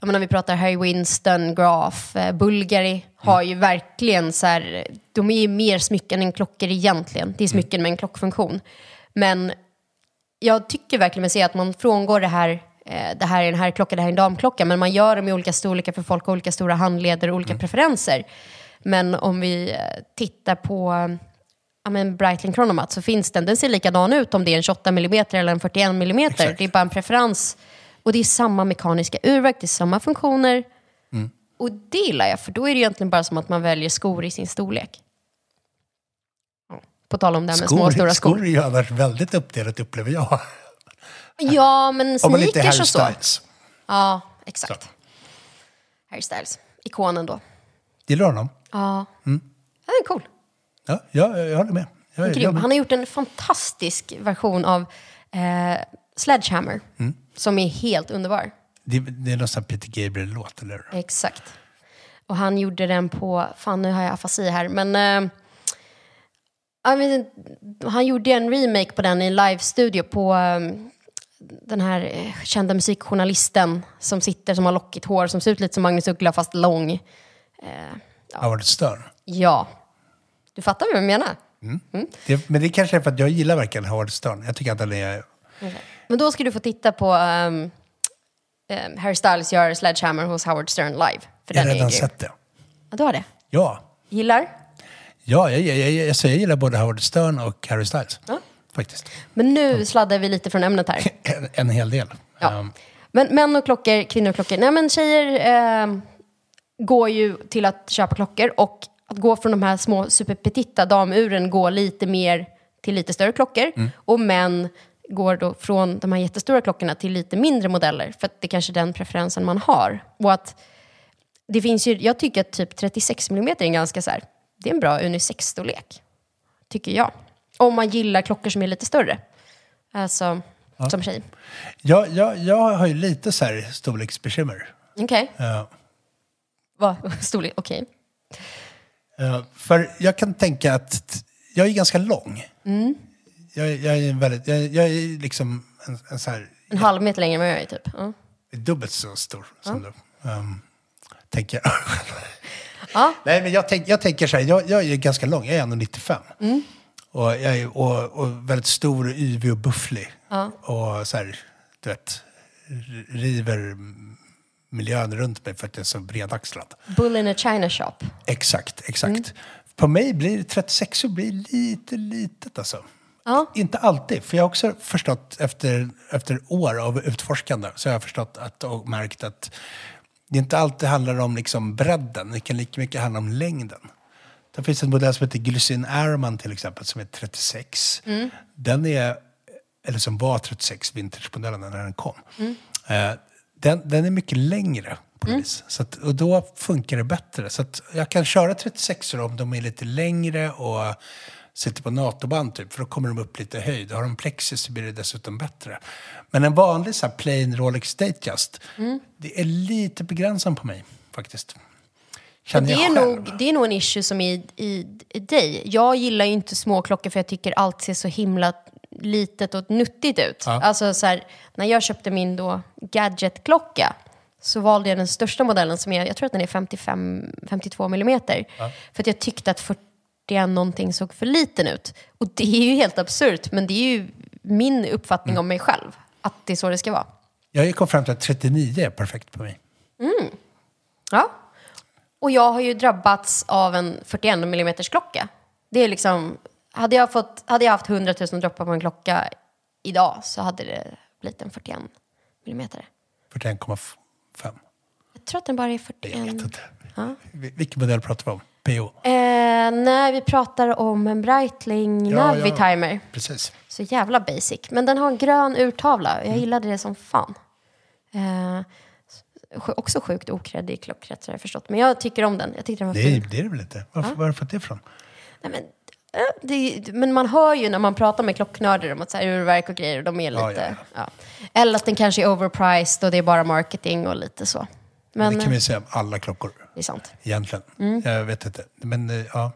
jag menar, vi pratar Harry Winston, Graf, eh, Bulgari, har ju verkligen så här, de är ju mer smycken än klockor egentligen. Det är smycken med en klockfunktion. Men jag tycker verkligen mig se att man frångår det här, eh, det här är en herrklocka, det här är en damklocka, men man gör dem i olika storlekar för folk har olika stora handleder och olika preferenser. Men om vi eh, tittar på ja, men Breitling Chronomat så finns den, den ser likadan ut om det är en 28 mm eller en 41 mm. Exakt. Det är bara en preferens. Och det är samma mekaniska urverk, det är samma funktioner. Och det gillar jag, för då är det egentligen bara som att man väljer skor i sin storlek. På tal om det här med små och stora skor. skor är ju väldigt uppdelat upplever jag. Ja, men sneakers och så. Ja, exakt. Harry Styles, ikonen då. Gillar du honom? Ja, Mm. den är cool. Ja, jag, jag håller med. Jag, jag, Grym. Han har gjort en fantastisk version av eh, Sledgehammer, Mm. Som är helt underbar. det, det är någon sån Peter Gabriel-låt, eller hur? Exakt. Och han gjorde den på, fan nu har jag afasi här, men eh, jag vet inte, han gjorde en remake på den i en live-studio på eh, den här eh, kända musikjournalisten som sitter, som har lockigt hår, som ser ut lite som Magnus Uggla fast lång. Howard Stern. Ja, du fattar vad jag menar? Det, men det kanske är för att jag gillar verkligen Howard Stern. Jag tycker att han är... Men då ska du få titta på um, um, Harry Styles gör Sledgehammer hos Howard Stern live. För Jag har redan sett det. Ja, du har det? Ja. Gillar? Ja, jag, jag, jag, jag, så jag gillar både Howard Stern och Harry Styles. Ja. Faktiskt. Men nu sladdar vi lite från ämnet här. En, en hel del. Ja. Um, Men män och klockor, kvinnor och klockor. Nej men tjejer eh, går ju till att köpa klockor och att gå från de här små superpetita damuren går lite mer till lite större klockor. Och män går då från de här jättestora klockorna till lite mindre modeller för att det är kanske är den preferensen man har. Och att det finns ju, jag tycker att typ 36 mm är en ganska så här, det är en bra unisex-storlek. Tycker jag. Om man gillar klockor som är lite större. Alltså, som tjej. jag, jag, jag har ju lite så här storleksbekymmer. Okej. Uh, Vad? Storlek? Okej. uh, för jag kan tänka att jag är ganska lång. Mm. Jag, jag är väldigt... Jag, jag är liksom en, en så här... En halv meter längre än vad jag är typ. Ja. dubbelt så stor som du. Um, tänker jag. Ja. Nej, men jag, tänk, jag tänker så här, jag, jag är ganska lång, jag är 1,95. Mm. Och jag är och, och väldigt stor, yvig och bufflig. Och så här, du vet, river miljön runt mig för att jag är så bredaxlad. Bull in a china shop. Exakt, exakt. Mm. På mig blir 36 och blir lite litet alltså. Ja. Inte alltid, för jag har också förstått efter, efter år av utforskande så har jag förstått att, och märkt att det inte alltid handlar om liksom bredden, det kan lika mycket handla om längden. Det finns en modell som heter Glycin Airman till exempel som är 36. Den är, eller som var 36, vintagemodellen när den kom. Eh, den, den är mycket längre på något vis. Så att, och då funkar det bättre. Så jag kan köra 36 om de är lite längre och sitter på NATO-band typ, för då kommer de upp lite höjd. Har de plexis så blir det dessutom bättre. Men en vanlig så här plain Rolex Datejust, det är lite begränsande på mig faktiskt. Känner det, är nog, det är nog en issue som är i, i, i dig. Jag gillar ju inte små klockor för jag tycker allt ser så himla litet och nuttigt ut. Ja. Alltså så här, när jag köpte min då gadgetklocka så valde jag den största modellen som är, jag tror att den är 55, 52 millimeter. För att jag tyckte att 41 någonting såg för liten ut. Och det är ju helt absurt, men det är ju min uppfattning om mig själv. Att det är så det ska vara. Jag kom fram till att 39 är perfekt på mig. Ja. Och jag har ju drabbats av en 41 mm klocka. Det är liksom, hade jag, fått, hade jag haft 100 000 droppar på en klocka idag så hade det blivit en 41 mm. 41,5. Jag tror att den bara är 41. Jag vet inte. Vil- Vilken modell pratar vi om? PO? Eh, nej, vi pratar om en Breitling Ja, ja. Navitimer. Precis. Så jävla basic. Men den har en grön urtavla. Jag gillade det som fan. Eh, också sjukt okreddig klockrätt har jag förstått. Men jag tycker om den. Jag tyckte den var Det är, fin. det är det väl inte? Varför, var har du fått det ifrån? Nej, men, eh, det, men man hör ju när man pratar med klocknördar om att så här, urverk och grejer, de är lite... Ja, ja, Ja, Eller att den kanske är overpriced och det är bara marketing och lite så. Men det kan eh, vi säga om alla klockor, det är sant. egentligen. Mm. Jag vet inte. Men eh, ja.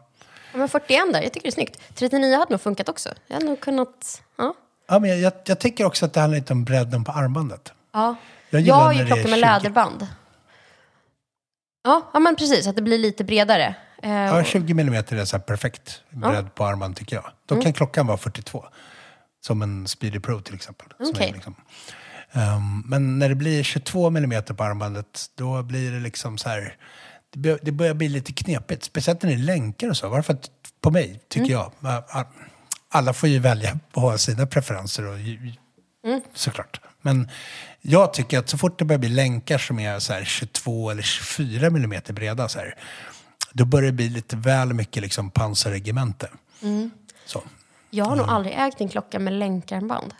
Ja, men 41 där, jag tycker det är snyggt. 39 hade nog funkat också. Jag hade nog kunnat... Ja. ja men jag, jag, jag tycker också att det handlar lite om bredden på armbandet. Ja. Jag Jag, har ju klockor med 20. läderband. Ja, ja, men precis. Att det blir lite bredare. Eh, Ja, och- 20 mm är så perfekt bredd på armband tycker jag. Då kan klockan vara 42. Som en Speedy Pro till exempel. är liksom, Ehm, men när det blir 22 mm på armbandet, då blir det liksom så här... Det bör- det börjar bli lite knepigt, speciellt när det är länkar och så. Varför att, på mig, tycker jag. a- Alla får ju välja och ha sina preferenser och, ju- såklart. Men jag tycker att så fort det börjar bli länkar som är så här 22 eller 24 mm breda, så här, då börjar det bli lite väl mycket liksom pansarregemente. Så. Jag har nog aldrig ägt en klocka med länkarmband.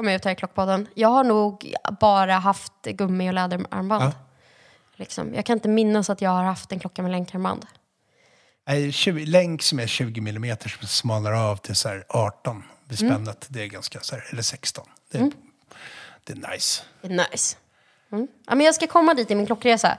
Kommer ut här i Klockpodden. Jag har nog bara haft gummi och läderarmband. Ja. Liksom. Jag kan inte minnas att jag har haft en klocka med länkarmband. Nej, 20, länk som är 20 mm som smalnar av till så här 18 vid spännet. Det är ganska så här, eller 16. Det är, det är nice. Det är nice. Mm. Ja, men jag ska komma dit i min klockresa.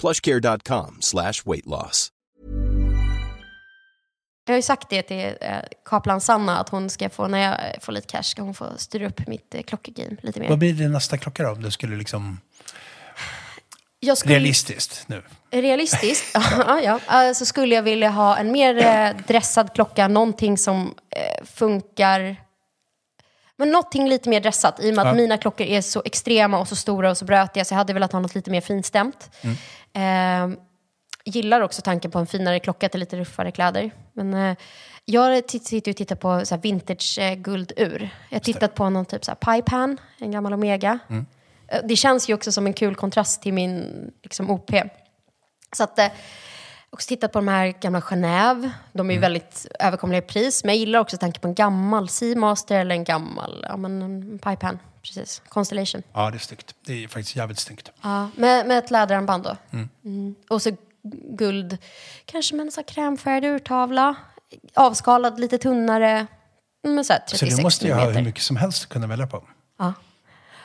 plushcare.com slash weight loss. Jag har ju sagt det till eh, Kaplan Sanna att hon ska få, när jag får lite cash, ska hon få styra upp mitt eh, klockgame lite mer. Vad blir din nästa klocka då? Om du skulle liksom... Jag skulle- Realistiskt nu. Realistiskt, ja, ja. Så skulle jag vilja ha en mer eh, dressad klocka, någonting som funkar men någonting lite mer dressat i och med att Ja. mina klockor är så extrema och så stora och så brötiga så jag hade velat ha något lite mer finstämt. Eh, gillar också tanken på en finare klocka till lite ruffare kläder. Men eh, jag sitter och tittar på så här vintage eh, guldur. Jag har tittat på någon typ så här Pipan, en gammal Omega. Eh, Det känns ju också som en kul kontrast till min liksom, OP. Så att, eh, också tittat på de här gamla Genève. De är ju väldigt överkomliga i pris. Men jag gillar också tanken på en gammal Seamaster eller en gammal ja, men en Pipan. Precis. Constellation. Ja, det är snyggt. Det är faktiskt jävligt snyggt. Ja, med, med ett läderarmband då. Mm. Och så guld, kanske med en sån krämfärgad urtavla. Avskalad, lite tunnare. Men så här 36 Så du måste ju ha hur mycket som helst att kunna välja på. Ja.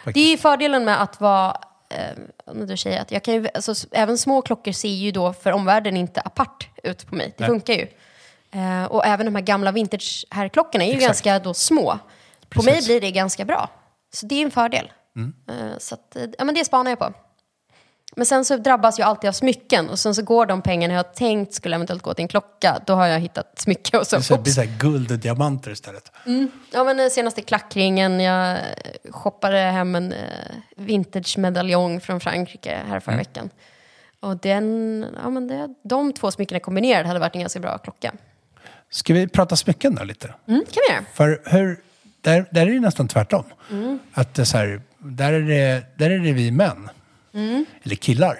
Faktiskt. Det är fördelen med att vara, eh, då säger att jag kan ju, alltså, även små klockor ser ju då för omvärlden inte apart ut på mig. Det Nej. funkar ju. Eh, och även de här gamla vintage herrklockorna är ju Exakt. ganska då små. På Precis. mig blir det ganska bra. Så det är en fördel. Mm. Eh, så att, eh, ja men det spanar jag på. Men sen så drabbas jag alltid av smycken och sen så går de pengarna jag tänkt skulle eventuellt gå till en klocka, då har jag hittat smycke och så, Det så- det blir så här guld och diamanter istället. Ja men den senaste klackringen, jag shoppade hem en eh, vintage-medaljong från Frankrike här förra veckan. Och den, ja men det, de två smyckena kombinerade hade varit en ganska bra klocka. Ska vi prata smycken då lite? Mm, kan vi göra. För hur, där, där är det nästan tvärtom. Mm. Att det så här, där, är det, där är det vi män, eller killar,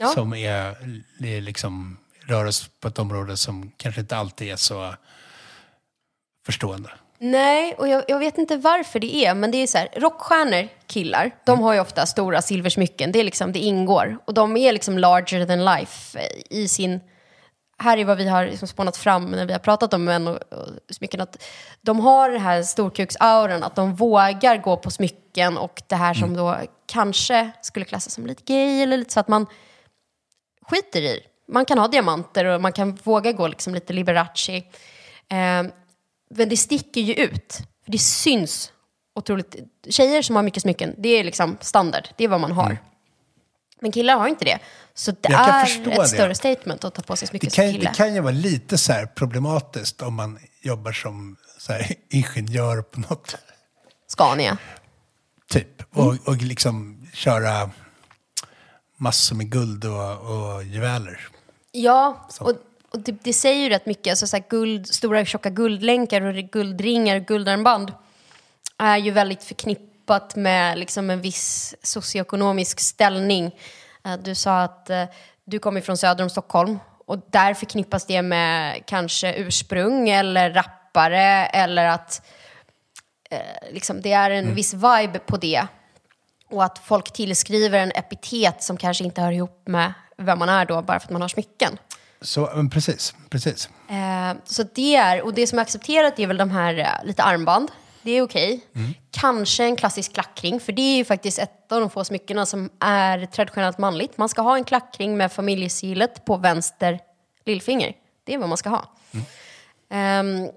Mm. Ja. som är, är liksom, rör oss på ett område som kanske inte alltid är så förstående. Nej, och jag, jag vet inte varför det är, men det är så här, rockstjärnor, killar, de har ju ofta stora silversmycken, det, är liksom, det ingår. Och de är liksom larger than life i sin... Här är vad vi har liksom spånat fram när vi har pratat om män och, och smycken. Att de har den här storkuksauran, att de vågar gå på smycken och det här som då kanske skulle klassas som lite gay eller lite så att man skiter i. Man kan ha diamanter och man kan våga gå liksom lite Liberace. Eh, men det sticker ju ut. För det syns otroligt. Tjejer som har mycket smycken, det är liksom standard. Det är vad man har. Men killar har inte det. Så det är ett det. större statement att ta på sig smycken Det kan, som kille. det kan ju vara lite så problematiskt om man jobbar som så här, ingenjör på något Scania. typ. Och, och liksom köra massor med guld och, och juveler. Ja, och, och det, det säger ju rätt mycket. Alltså så här guld, stora tjocka guldlänkar och guldringar och guldarmband är ju väldigt förknippat med liksom en viss socioekonomisk ställning. Eh, Du sa att eh, du kommer från söder om Stockholm och där förknippas det med kanske ursprung eller rappare eller att eh, liksom, det är en viss vibe på det. Och att folk tillskriver en epitet som kanske inte hör ihop med vem man är då, bara för att man har smycken. Så, precis, precis. Eh, så det är, och det som är accepterat är väl de här lite armband. Det är okej. Kanske en klassisk klackring, för det är ju faktiskt ett av de få smyckena som är traditionellt manligt. Man ska ha en klackring med familjesigillet på vänster lillfinger. Det är vad man ska ha. Ehm,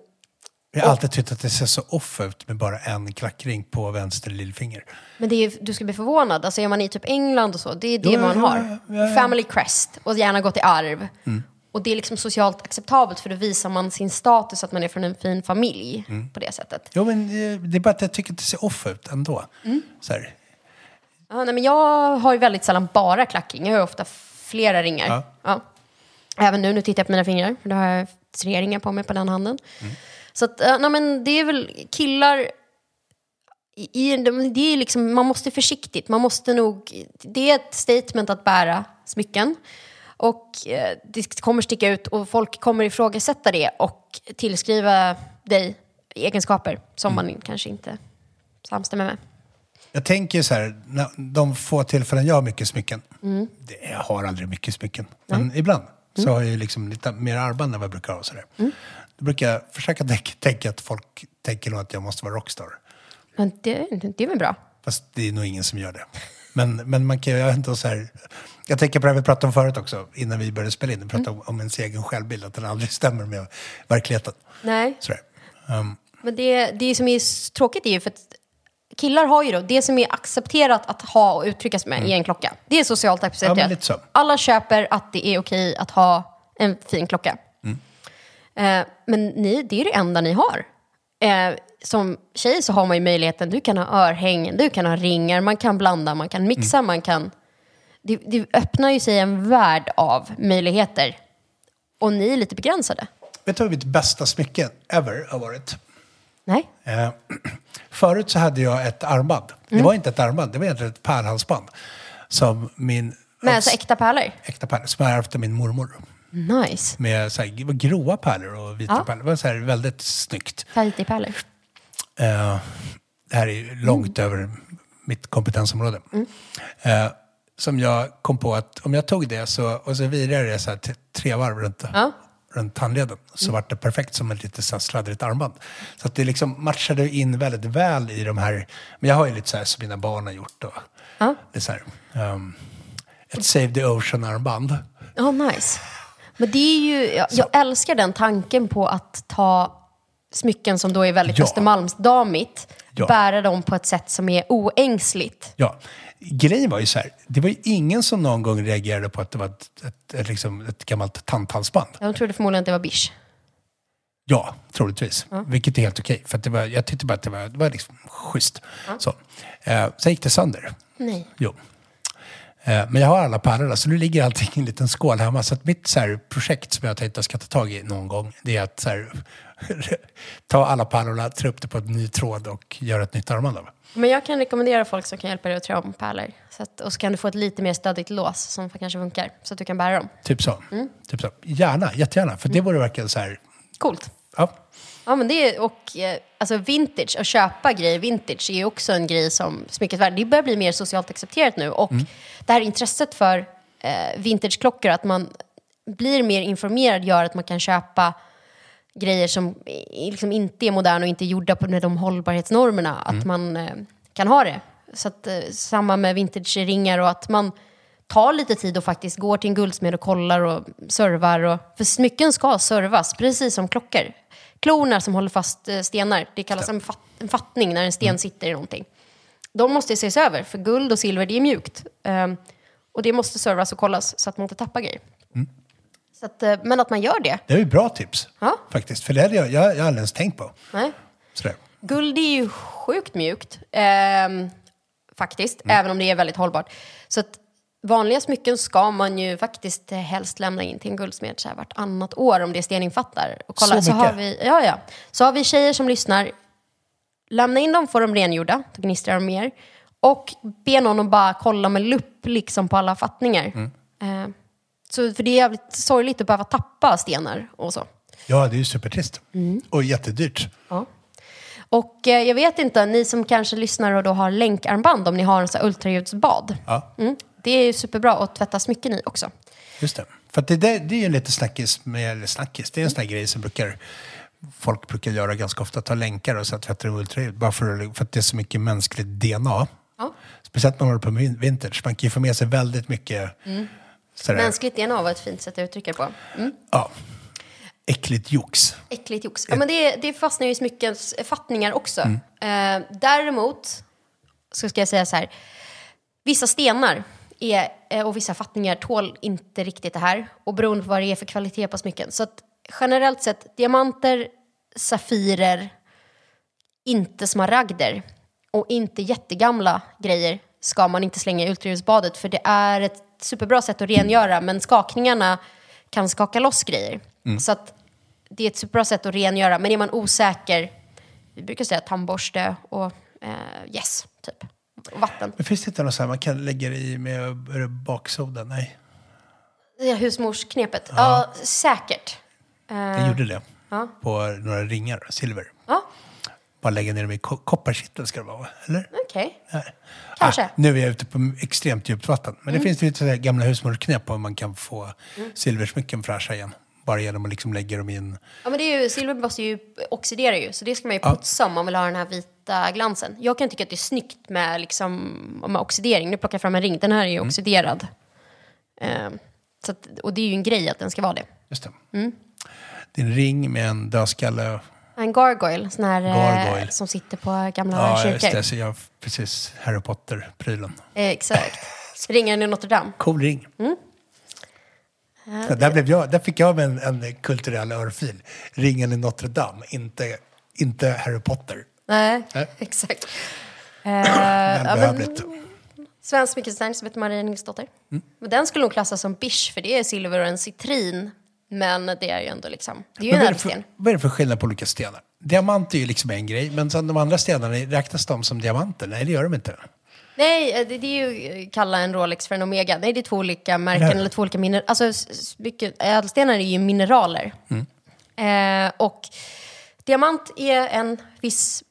Jag har alltid tyckt att det ser så off ut med bara en klackring på vänster lillfinger. Men det är, du ska bli förvånad. Alltså är man i typ England och så, det är det Ja, man har. ja, ja, ja. Family crest och gärna gått i arv. Och det är liksom socialt acceptabelt för då visar man sin status att man är från en fin familj på det sättet. Jo, men eh, det är bara att jag tycker att det ser off ut ändå. Så här. Ja, nej, men jag har ju väldigt sällan bara klackring. Jag har ofta flera ringar. Ja. Ja. Även nu, nu tittar jag på mina fingrar. Då har jag tre ringar på mig på den handen. Så att, ja, nej, men det är väl killar... I, i, de- det är liksom, man måste försiktigt. Man måste nog... Det är ett statement att bära smycken. Och eh, det kommer sticka ut och folk kommer ifrågasätta det och tillskriva dig egenskaper som man kanske inte samstämmer med. Jag tänker så här, de få tillfällen jag har mycket smycken. Det, jag har aldrig mycket smycken. Men ibland så har jag ju liksom lite mer armband än vad jag brukar ha. Så där. Då brukar jag försöka tänka att folk tänker nog att jag måste vara rockstar. Men det, det är väl bra? Fast det är nog ingen som gör det. Men, men man kan ju ändå så här... Jag tänker på det vi pratade om förut också, innan vi började spela in. Vi pratade om, om ens egen självbild, att den aldrig stämmer med verkligheten. Nej. Sådär. Um, Men det, det som är tråkigt är ju för att killar har ju då, det som är accepterat att ha och uttryckas med i en klocka. Det är socialt accepterat. Mm. Ja. Alla köper att det är okej att ha en fin klocka. Mm. Eh, men ni, det är det enda ni har. Eh, som tjej så har man ju möjligheten, du kan ha örhängen, du kan ha ringar, man kan blanda, man kan mixa, Mm. man kan... Det, det öppnar ju sig en värld av möjligheter. Och ni är lite begränsade. vet du vad mitt bästa smycke ever har varit? Nej? Eh, förut så hade jag ett armband. Mm. Det var inte ett armband, det var egentligen ett pärlhalsband. Som min... Men alltså äkta pärlor? Äkta pärlor, som jag ärvde min mormor. Nice. Med så här, gråa pärlor och vita Ja. pärlor. Det var så här väldigt snyggt. Tahiti-pärlor. Eh, det här är långt över mitt kompetensområde. Eh, som jag kom på att om jag tog det så, och så virade det så här tre varv runt, Ja. runt handleden så vart det perfekt som ett lite så här sladdrigt armband. Så att det liksom matchade in väldigt väl i de här, men jag har ju lite så här som mina barn har gjort. Och, Ja. det så här, ehm, ett Save the Ocean-armband. Ja, nice. Men det är ju, jag, jag älskar den tanken på att ta smycken som då är väldigt Ja. Östermalmsdamigt, Ja. bära dem på ett sätt som är oängsligt. Ja, grejen var ju så här, det var ju ingen som någon gång reagerade på att det var ett, ett, ett, liksom ett gammalt tanthalsband. Jag trodde förmodligen att det var bish. Ja, troligtvis. Vilket är helt okej. För att det var, jag tyckte bara att det var, det var liksom schysst. Så. Eh, sen gick det sönder. Nej. Jo. Eh, men jag har alla pärlorna, så nu ligger allting i en liten skål hemma. Så att mitt så här, projekt som jag tänkte jag ska ta tag i någon gång, det är att så här, ta alla pärlorna, trä upp det på en ny tråd och göra ett nytt armband av. Men jag kan rekommendera folk som kan hjälpa dig att trä om pärlor. Så att, och så kan du få ett lite mer stödigt lås som kanske funkar, så att du kan bära dem. Typ så. Mm. Typ så. Gärna, jättegärna. För det vore verkligen så här, Coolt. ja. Ja, men det är, och eh, alltså vintage, att köpa grejer vintage är också en grej som smyckesvärlden, det börjar bli mer socialt accepterat nu. Och det här intresset för eh, vintageklockor, att man blir mer informerad gör att man kan köpa grejer som liksom inte är moderna och inte är gjorda på med de hållbarhetsnormerna. Att man eh, kan ha det Så att, eh, samma med vintage-ringar och att man tar lite tid och faktiskt går till en guldsmed och kollar och servar. Och, för smycken ska servas, precis som klockor. Klorna som håller fast eh, stenar, det kallas en, fat, en fattning när en sten sitter i någonting. De måste ses över, för guld och silver det är mjukt. Ehm, och det måste servas och kollas så att man inte tappar grejer. Så att, eh, men att man gör det. Det är ju bra tips. Ja. Faktiskt. För det hade jag, jag, jag har aldrig ens tänkt på. Nej. Sådär. Guld är ju sjukt mjukt, ehm, faktiskt, även om det är väldigt hållbart. Så att vanliga smycken ska man ju faktiskt helst lämna in till en guldsmed så här vartannat år om det är steninfattar. Och kolla, Så har mycket? vi, ja, ja. Så har vi tjejer som lyssnar, lämna in dem, får de rengjorda, då gnistrar de mer. Och be någon att bara kolla med lupp liksom på alla fattningar. Eh, så, för det är jävligt sorgligt att behöva tappa stenar och så. Ja, det är ju supertrist. Mm. Och jättedyrt. Ja. Och eh, jag vet inte, ni som kanske lyssnar och då har länkarmband, om ni har en sån här ultraljudsbad. Ja. Mm. Det är ju superbra att tvätta smycken i också. Just det. För det, där, det är ju lite snackis med, eller snackis, det är en sån här grej som brukar, folk brukar göra ganska ofta, ta länkar och så tvättar de ultraljud. Bara för, för att det är så mycket mänskligt DNA. Ja. Speciellt när man håller på med vin- vintage. Man kan ju få med sig väldigt mycket sådär, Mänskligt DNA var ett fint sätt att uttrycka det på. Mm. ja, äckligt jox. Äckligt jox. Ja, men det, det fastnar ju i smyckens fattningar också. Eh, däremot, så ska jag säga så här, vissa stenar är, eh, och vissa fattningar tål inte riktigt det här. Och beroende på vad det är för kvalitet på smycken. Så att generellt sett, diamanter, safirer, inte smaragder och inte jättegamla grejer ska man inte slänga i ultraljudsbadet för det är ett superbra sätt att rengöra men skakningarna kan skaka loss grejer. Så att det är ett superbra sätt att rengöra men är man osäker, vi brukar säga tandborste och eh, yes, typ. Och vatten. Men finns det inte något så här man kan lägga det i med baksoda? Nej, Det är husmorsknepet. Ja, säkert. jag gjorde det. ja. På några ringar, silver. Ja, Bara lägga ner dem i ko- kopparkittel ska det vara, va? eller? okej. Nej. Kanske. Ah, nu är jag ute på extremt djupt vatten. Men det finns ju lite gamla husmorsknep på hur man kan få silversmycken fräscha igen. Bara genom att liksom lägga dem i en... Ja, men det är ju, silver måste ju oxidera ju, så det ska man ju putsa om man vill ha den här vita glansen. Jag kan tycka att det är snyggt med, liksom, med oxidering. Nu plockar jag fram en ring, den här är ju oxiderad. Eh, så att, och det är ju en grej att den ska vara det. Just det. Det är en ring med en dödskalle. En gargoyle, sån här eh, Gargoyle. som sitter på gamla Ja, just kyrkor. det. Så jag, precis. Harry Potter-prylen. Eh, exakt. Ringen i Notre Dame. Cool ring. Så där, blev jag, där fick jag en, en kulturell örfil. Ringen i Notre Dame, inte, inte Harry Potter. Nej, Nej. exakt. Men Eh, ja, men- behövligt. Svensk smyckesdesigner som heter Maria Nilsdotter. Men den skulle nog klassas som bish, för det är silver och en citrin. Men det är ju ändå liksom, det är ju Men en vad, är det ädelsten. för, vad är det för skillnad på olika stenar? Diamant är ju liksom en grej, men sen de andra stenarna, räknas de som diamanter? Nej, det gör de inte. Nej, eh, det, det är ju kalla en Rolex för en Omega. Nej, det är två olika märken Nej. eller två olika mineraler. Alltså, s- s- mycket, ädelstenar är ju mineraler. Eh, och diamant är en viss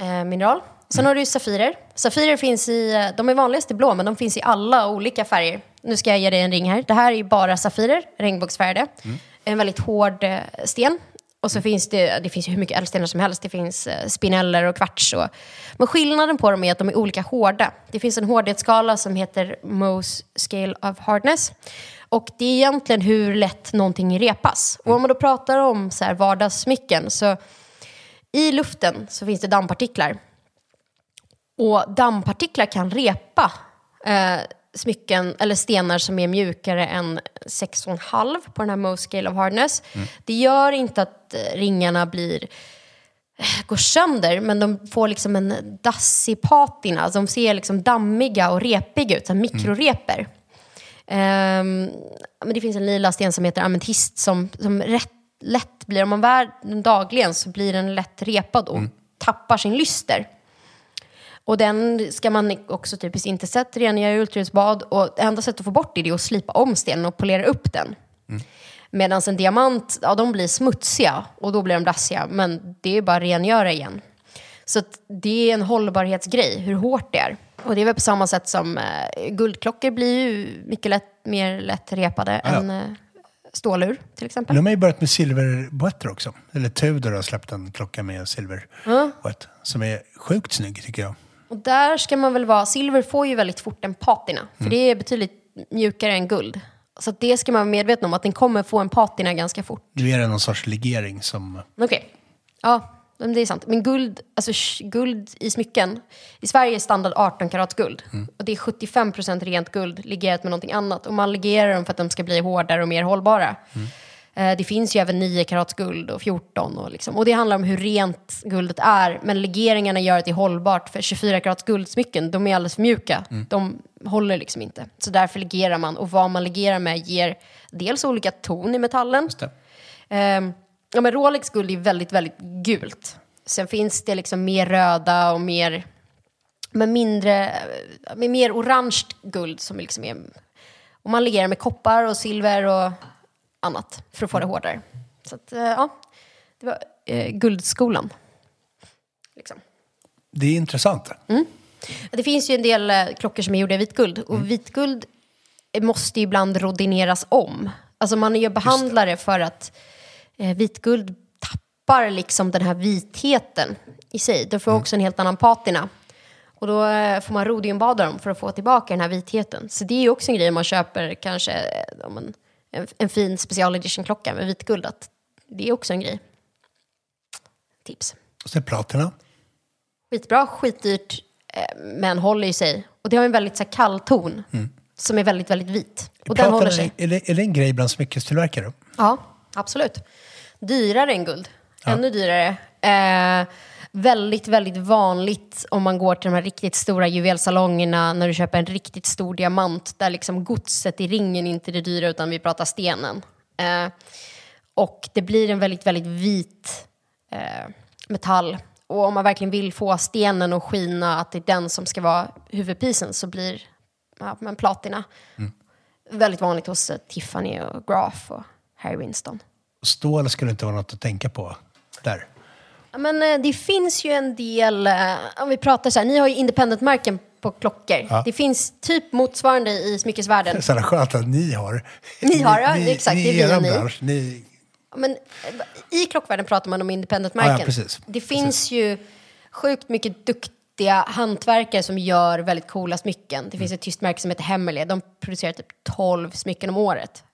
eh, mineral. Sen har du ju safirer. Safirer finns i, eh, de är vanligast i blå, men de finns i alla olika färger. Nu ska jag ge dig en ring här. Det här är bara safirer, regnbågsfärgade. En väldigt hård eh, sten. Och så finns det, det finns hur mycket ädelstenar som helst. Det finns eh, spineller och kvarts. Och, men skillnaden på dem är att de är olika hårda. Det finns en hårdhetsskala som heter Mohs Scale of Hardness. Och det är egentligen hur lätt någonting repas. Och om man då pratar om så här vardagssmycken så i luften så finns det dammpartiklar. Och dammpartiklar kan repa eh, smycken eller stenar som är mjukare än 6,5 på den här Mohs Scale of Hardness. Det gör inte att eh, ringarna blir eh, går sönder, men de får liksom en dassig patina. Alltså de ser liksom dammiga och repiga ut, som mikroreper. Ehm, men det finns en lila sten som heter ametist som, som rätt, lätt blir, om man bär den dagligen så blir den lätt repad och tappar sin lyster. Och den ska man också typiskt inte sett rengöra i ultraljudsbad. Och det enda sättet att få bort det är att slipa om stenen och polera upp den. Medan en diamant, ja de blir smutsiga och då blir de dassiga. Men det är bara att rengöra igen. Så det är en hållbarhetsgrej, hur hårt det är. Och det är väl på samma sätt som eh, guldklockor blir ju mycket lätt, mer lätt repade ja. än eh, stålur till exempel. Nu har ju börjat med silverboetter också. Eller Tudor har släppt en klocka med silverboett. Som är sjukt snygg tycker jag. Och där ska man väl vara, silver får ju väldigt fort en patina, för det är betydligt mjukare än guld. Så det ska man vara medveten om, att den kommer få en patina ganska fort. Nu är det någon sorts legering som... Okej, ja, men det är sant. Men guld, alltså guld i smycken, i Sverige är standard 18 karats guld. Och det är 75% rent guld legerat med någonting annat. Och man legerar dem för att de ska bli hårdare och mer hållbara. Eh, Det finns ju även 9 karats guld och 14 och, liksom. och det handlar om hur rent guldet är. Men legeringarna gör att det är hållbart för 24 karats guldsmycken, de är alldeles för mjuka. De håller liksom inte. Så därför legerar man och vad man legerar med ger dels olika ton i metallen. Ehm, ja, men Rolex guld är väldigt, väldigt gult. Sen finns det liksom mer röda och mer, men mindre, med mer orange guld som liksom är, och man legerar med koppar och silver och annat för att få det hårdare. Så att, eh, ja, det var eh, guldskolan. Liksom. Det är intressant. Det finns ju en del eh, klockor som är gjorda i vitguld och vitguld måste ju ibland rodineras om. Alltså man gör behandlare för att eh, vitguld tappar liksom den här vitheten i sig. Det får också en helt annan patina. Och då eh, får man rodiumbada dem för att få tillbaka den här vitheten. Så det är ju också en grej man köper kanske om en, en, en fin special edition-klocka med vitguld. Att det är också en grej. Tips. Och är platina. Skitbra, skitdyrt, eh, men håller ju sig. Och det har en väldigt så här, kall ton som är väldigt, väldigt vit. Och den Platina, håller sig. Är det, är det en grej bland smyckestillverkare? Ja, absolut. Dyrare än guld. Ännu dyrare. Eh, väldigt, väldigt vanligt om man går till de här riktigt stora juvelsalongerna när du köper en riktigt stor diamant där liksom godset i ringen inte är det dyra utan vi pratar stenen. Eh, och det blir en väldigt, väldigt vit eh, metall. Och om man verkligen vill få stenen att skina, att det är den som ska vara huvudpisen, så blir ja, men platina väldigt vanligt hos eh, Tiffany och Graf och Harry Winston. Stål skulle inte vara något att tänka på där. Men eh, det finns ju en del, eh, om vi pratar så här, ni har ju independent-märken på klockor. Ja. Det finns typ motsvarande i smyckesvärlden. Det är så skönt att ni har. Ni har, ja, exakt, Ni, det är i vi och ni. bransch. Ni, Men eh, i klockvärlden pratar man om independent-märken. Ja, precis. Det finns ju sjukt mycket duktiga hantverkare som gör väldigt coola smycken. Det finns ett tyst märke som heter Hemmerle. De producerar typ 12 smycken om året.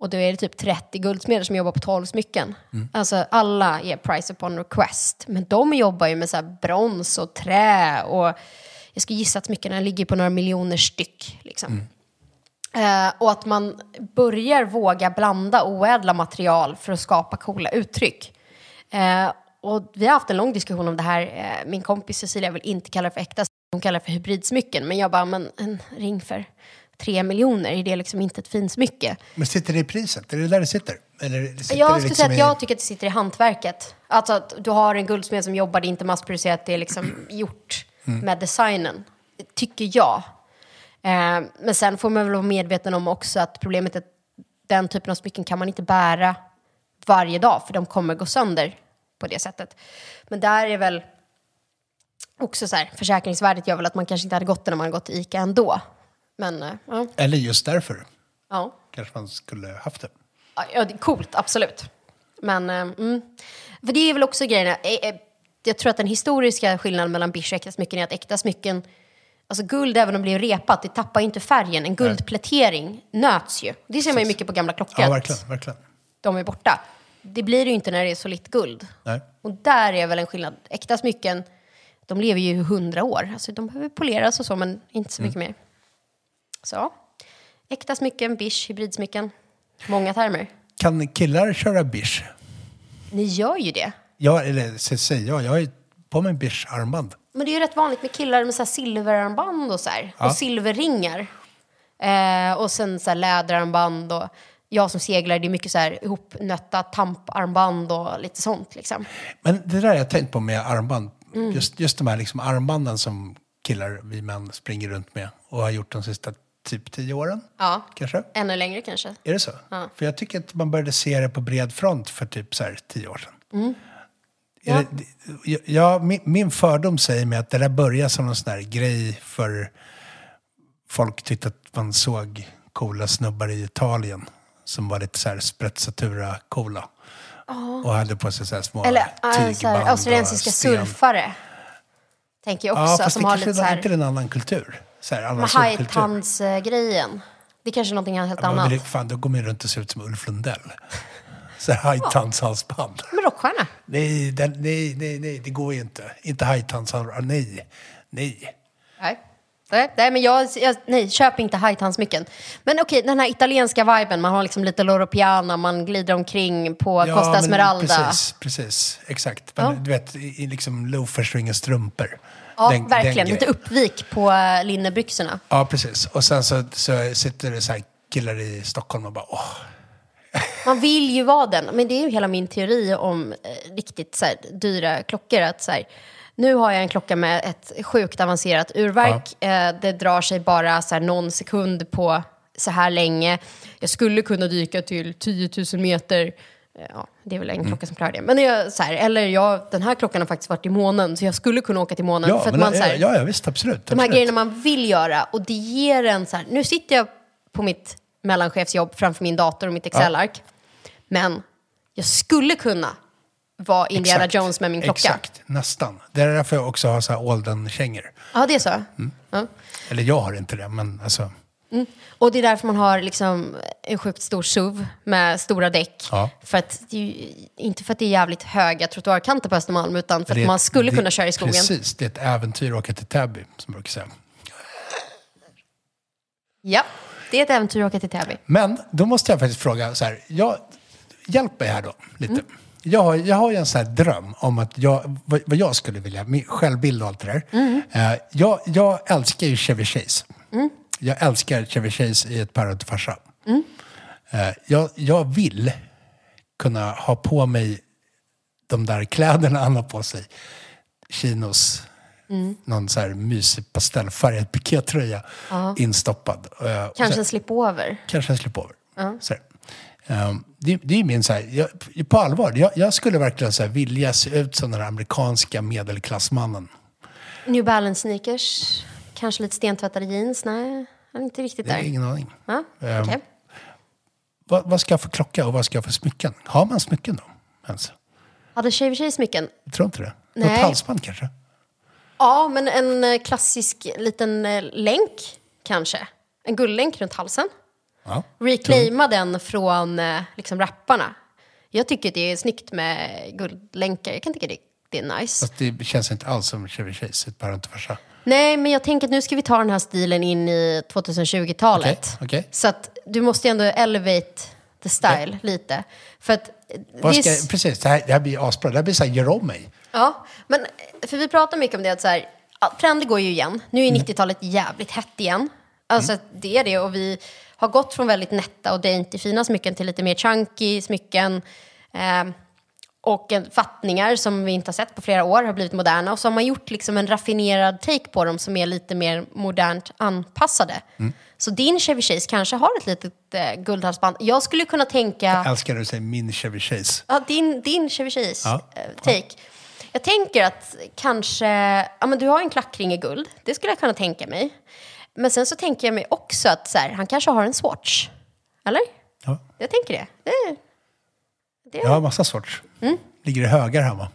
Och då är det typ 30 guldsmeder som jobbar på 12 smycken. Alltså alla är price upon request. Men de jobbar ju med så brons och trä och jag skulle gissa att smyckena ligger på några miljoner styck. Liksom. Eh, och att man börjar våga blanda oädla material för att skapa coola uttryck. Eh, och vi har haft en lång diskussion om det här. Eh, min kompis Cecilia vill inte kalla det för äkta, hon kallar det för hybridsmycken. Men jag bara, men en ring för tre miljoner, är det liksom inte ett fint smycke? men sitter det i priset? Är det där det sitter? Eller sitter Jag skulle liksom säga att i- jag tycker att det sitter i hantverket. Alltså att du har en guldsmed som jobbar, det är inte massproducerat, det är liksom gjort med designen. Tycker jag. Eh, men sen får man väl vara medveten om också att problemet är att den typen av smycken kan man inte bära varje dag, för de kommer gå sönder på det sättet. Men där är väl också så här, försäkringsvärdet gör väl att man kanske inte hade gått det när man gått till ICA ändå. Men eh, ja, Eller just därför ja. kanske man skulle haft det. Ja, det är coolt, absolut. Men, eh, mm. För det är väl också grejen, eh, jag tror att den historiska skillnaden mellan bish och äkta smycken är att äkta smycken, alltså guld även om det blir repat, det tappar ju inte färgen. En guldplätering nöts ju. Det ser man ju mycket på gamla klockor. Ja, verkligen. verkligen. De är borta. Det blir det ju inte när det är solitt guld. Nej. Och där är väl en skillnad. Äkta smycken, de lever ju hundra år. Alltså de behöver poleras och så, men inte så mycket mer. Så. Äkta smycken, bish, hybridsmycken. Många termer. Kan killar köra bish? Ni gör ju det. Ja, eller så säger jag. Jag har ju på mig bish-armband. Men det är ju rätt vanligt med killar med så här silverarmband och så här. Ja. Och silverringar. Eh, och sen så här läderarmband och jag som seglar, det är mycket så här ihopnötta tamparmband och lite sånt liksom. Men det där har jag tänkt på med armband. Mm. Just, just de här liksom armbanden som killar, vi män, springer runt med och har gjort de sista typ tio åren. Ja, Kanske? ännu längre kanske. Är det så? För jag tycker att man började se det på bred front för typ så här tio år sedan. Mm. Är Ja. det, ja, min, min fördom säger mig att det där började som någon sån här grej för folk tyckte att man såg coola snubbar i Italien som var lite så här sprezzatura-coola. Och hade på sig så här små Eller tygband och australiensiska surfare. tänker jag också. Ja, fast det som har kanske lite så är här, inte en annan kultur. Så här, annan hajtandsgrejen. Det är kanske är någonting helt Ja, men annat. det, fan, då går man runt och ser ut som Ulf Lundell. Så här hajtandshalsband. Men rockstjärna. Nej, den, nej, nej, nej, det går ju inte. Inte hajtandshalsband. Nej, nej. Nej. Nej, nej, men jag, jag, nej, köp inte hajtandsmycken. Men okej, den här italienska viben, man har liksom lite Loro Piana, man glider omkring på Costa men Smeralda. Precis, precis. Exakt. Men Ja. du vet, i liksom loafers och inga strumpor. Ja, Den- den verkligen. Lite grejen. uppvik på äh, linnebyxorna. Ja, precis. Och sen så, så sitter det så här killar i Stockholm och bara åh. Man vill ju vara den. Men det är ju hela min teori om eh, riktigt så här, dyra klockor. Att, så här, nu har jag en klocka med ett sjukt avancerat urverk. Eh, det drar sig bara så här, någon sekund på så här länge. Jag skulle kunna dyka till 10 000 meter. Eh, Ja, det är väl Mm. en klocka som klarar det. Men jag, så här, eller jag, den här klockan har faktiskt varit i månen, så jag skulle kunna åka till månen. Ja, för att man, så här, ja, ja, visst, absolut. de här absolut. grejerna man vill göra och det ger en så här, nu sitter jag på mitt mellanchefsjobb framför min dator och mitt Excel-ark. Men jag skulle kunna vara Indiana Exakt, Jones med min klocka. Exakt, nästan. Det är därför jag också har så här Alden-kängor. Ja, det är så. Mm. Ja. Eller jag har inte det, men alltså. Och det är därför man har liksom en sjukt stor SUV med stora däck. Ja. För att det är ju, inte för att det är jävligt höga trottoarkanter på Östermalm, utan för det att man skulle det- kunna köra i skogen. Precis, det är ett äventyr att åka till Täby, som brukar säga. Ja, det är ett äventyr att åka till Täby. Men då måste jag faktiskt fråga så här. Jag, hjälp mig här då, lite. Mm. Jag, har, jag har ju en sån här dröm om att jag, vad, vad jag skulle vilja, min självbild och allt det där. Mm. Eh, jag, jag älskar ju Chevy Chase. Jag älskar Chevy Chase i ett päron till farsa. Mm. Jag, jag vill kunna ha på mig de där kläderna han har på sig. Chinos, Mm. någon så här mysig pastellfärgad pikétröja instoppad. Eh, Kanske en slipover. kanske en slipover. Så här. Ehm, det, det är min så här, jag, på allvar, jag, jag skulle verkligen så här, vilja se ut som den här amerikanska medelklassmannen. New Balance sneakers. Kanske lite stentvättade jeans. Nej, han är inte riktigt där. är ingen aning. Ja, okej. Vad, vad ska jag för klocka och vad ska jag för smycken? Har man smycken då? Ens? Hade Chevy Chase smycken? Jag tror inte det. Nej. Något halsband kanske? Ja, men en eh, klassisk liten eh, länk kanske. En guldlänk runt halsen. Ja. Reclaima den från eh, liksom rapparna. Jag tycker det är snyggt med guldlänkar. Jag kan tycka det, det är nice. Fast det känns inte alls som Chevy Chase, ett päron till farsa. Nej, men jag tänker att nu ska vi ta den här stilen in i 2020-talet. Okej, okej. Så att du måste ju ändå elevate the style lite. För att... ska, s- precis, det här, det här blir asbra. Det här blir så här, gör om mig. Ja, men för vi pratar mycket om det att så här, ja, trender går ju igen. Nu är 90-talet jävligt hett igen. Alltså det är det och vi har gått från väldigt nätta och dainty fina smycken till lite mer chunky smycken. Eh, och fattningar som vi inte har sett på flera år har blivit moderna. Och så har man gjort liksom en raffinerad take på dem som är lite mer modernt anpassade. Så din Chevy Chase kanske har ett litet eh, guldhalsband. Jag skulle kunna tänka... Jag älskar när du säger min Chevy Chase. Ja, din, din Chevy Chase Ja. eh, take. Jag tänker att kanske, ja men du har en klackring i guld, det skulle jag kunna tänka mig. Men sen så tänker jag mig också att så här, han kanske har en Swatch. Eller? Ja. Jag tänker det. det, det Jag har massa sorts. Mm. Ligger i högar hemma.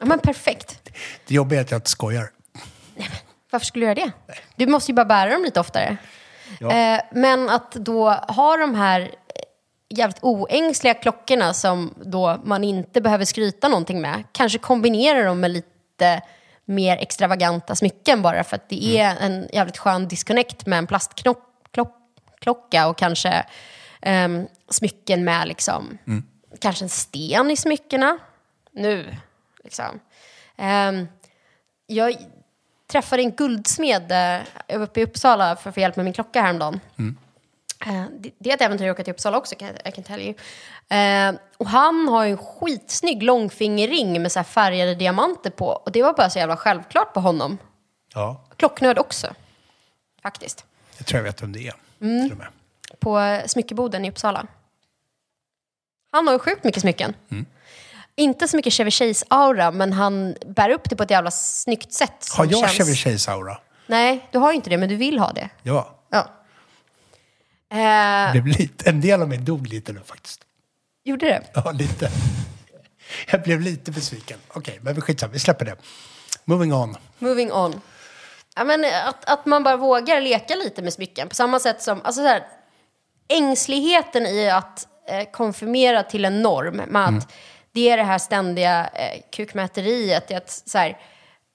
ja, men perfekt. Det jobbiga är att jag inte skojar. Varför skulle du göra det? Du måste ju bara bära dem lite oftare. Ja. Eh, men att då ha de här eh, jävligt oängsliga klockorna som då man inte behöver skryta någonting med. Kanske kombinera dem med lite mer extravaganta smycken bara för att det är en jävligt skön disconnect med en plastklocka och kanske ehm, smycken med liksom, kanske en sten i smyckena. Nu, liksom. Ehm, jag träffade en guldsmed jag var uppe i Uppsala för att få hjälp med min klocka häromdagen. Eh, det, det är ett äventyr att åka till Uppsala också, kan, I can tell you. Eh, och han har ju en skitsnygg långfingerring med så här färgade diamanter på. Och det var bara så jävla självklart på honom. Ja, Klocknörd också, faktiskt. jag tror jag vet vem det är. Mm. På smyckeboden i Uppsala. Han har ju sjukt mycket smycken. Inte så mycket Chevy Chase-aura, men han bär upp det på ett jävla snyggt sätt. Har jag känns- Chevy Chase-aura? Nej, du har inte det, men du vill ha det. Ja. Ja. Eh, Det blev lite, en del av mig dog lite nu faktiskt. gjorde det? Ja, lite. Jag blev lite besviken. Okej, men skitsamma, vi släpper det. Moving on. Moving on. Ja, men att, att man bara vågar leka lite med smycken. På samma sätt som, alltså så här, ängsligheten i att eh, konfirmera till en norm. Med att Mm. det är det här ständiga eh, kukmäteriet. Att, så här,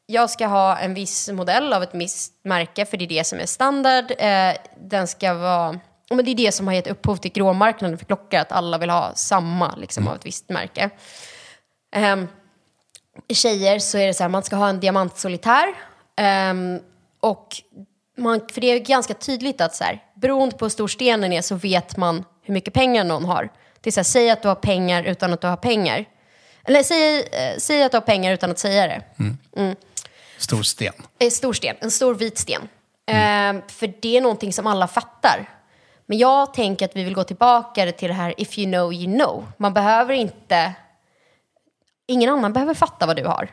jag ska ha en viss modell av ett visst märke för det är det som är standard. Eh, den ska vara... Men det är det som har gett upphov till gråmarknaden för klockor. Att alla vill ha samma liksom, av ett visst märke. Ehm, tjejer så är det så här, man ska ha en diamantsolitär. Ehm, och man, för det är ganska tydligt att så här, beroende på hur stor stenen är så vet man hur mycket pengar någon har. Det är så här, säg att du har pengar utan att du har pengar. Eller säg, eh, säg att du har pengar utan att säga det. Stor sten. En stor sten, en stor vit sten. Ehm, för det är någonting som alla fattar. Men jag tänker att vi vill gå tillbaka till det här if you know you know. Man behöver inte... Ingen annan behöver fatta vad du har.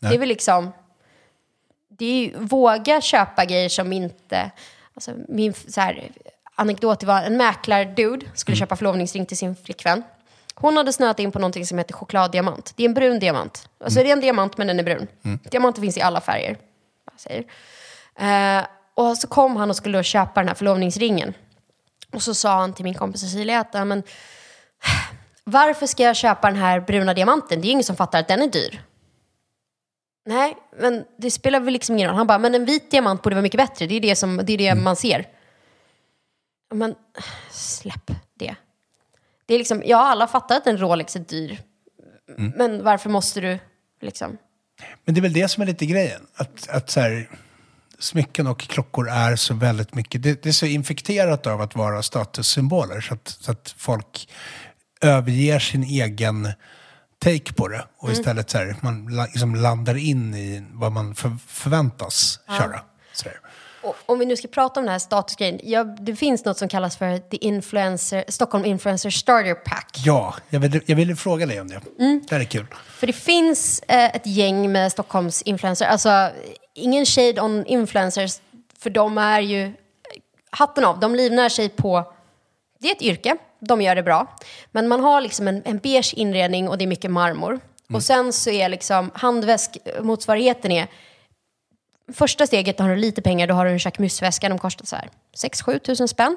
Det är väl liksom... Det är ju, våga köpa grejer som inte... Alltså min så här, anekdot var en mäklardude skulle köpa förlovningsring till sin flickvän. Hon hade snöat in på någonting som heter chokladdiamant. Det är en brun diamant. Alltså det är en diamant men den är brun. Diamanter finns i alla färger. Säger. Eh, och så kom han och skulle då köpa den här förlovningsringen. Och så sa han till min kompis Cecilia att "Ja, men, varför ska jag köpa den här bruna diamanten? Det är ju ingen som fattar att den är dyr. Nej, men det spelar väl liksom ingen roll. Han bara, men en vit diamant borde vara mycket bättre. Det är det, som, det, är det man ser. Ja, Men släpp det. Det är liksom, ja, alla fattar att en Rolex är dyr. Men varför måste du liksom... Men det är väl det som är lite grejen. Att, att så här, smycken och klockor är så väldigt mycket. Det, det är så infekterat av att vara statussymboler så att, så att folk överger sin egen take på det. Och istället så här, man liksom landar in i vad man för, förväntas köra. Om vi nu ska prata om den här statusgrejen. Ja, det finns något som kallas för The Influencer, Stockholm Influencer Starter Pack. Ja, jag ville, jag ville fråga dig om det. Det här är kul. För det finns eh, ett gäng med Stockholms influencers. Alltså, ingen shade on influencers, för de är ju... Hatten av, de livnär sig på... Det är ett yrke, de gör det bra. Men man har liksom en, en beige inredning och det är mycket marmor. Och sen så är liksom handväskmotsvarigheten är... Första steget, då har du lite pengar, då har du en Jacquemus-väska, de kostar så här 6-7 tusen spänn.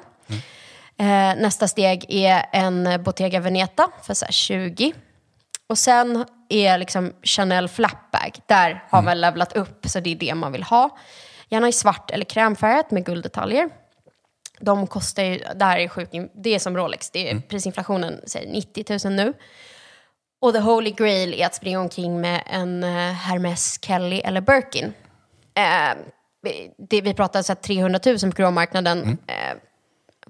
Eh, nästa steg är en Bottega Veneta för så här 20. Och sen är liksom Chanel Flapbag. Där har man levlat upp, så det är det man vill ha. Gärna i svart eller krämfärgat med gulddetaljer. De kostar ju, det här är sjukt, det är som Rolex, det är prisinflationen säger 90 000 nu. Och the holy grail är att springa omkring med en eh, Hermes, Kelly eller Birkin. Eh, det, vi pratar så här 300 000 på gråmarknaden. Eh,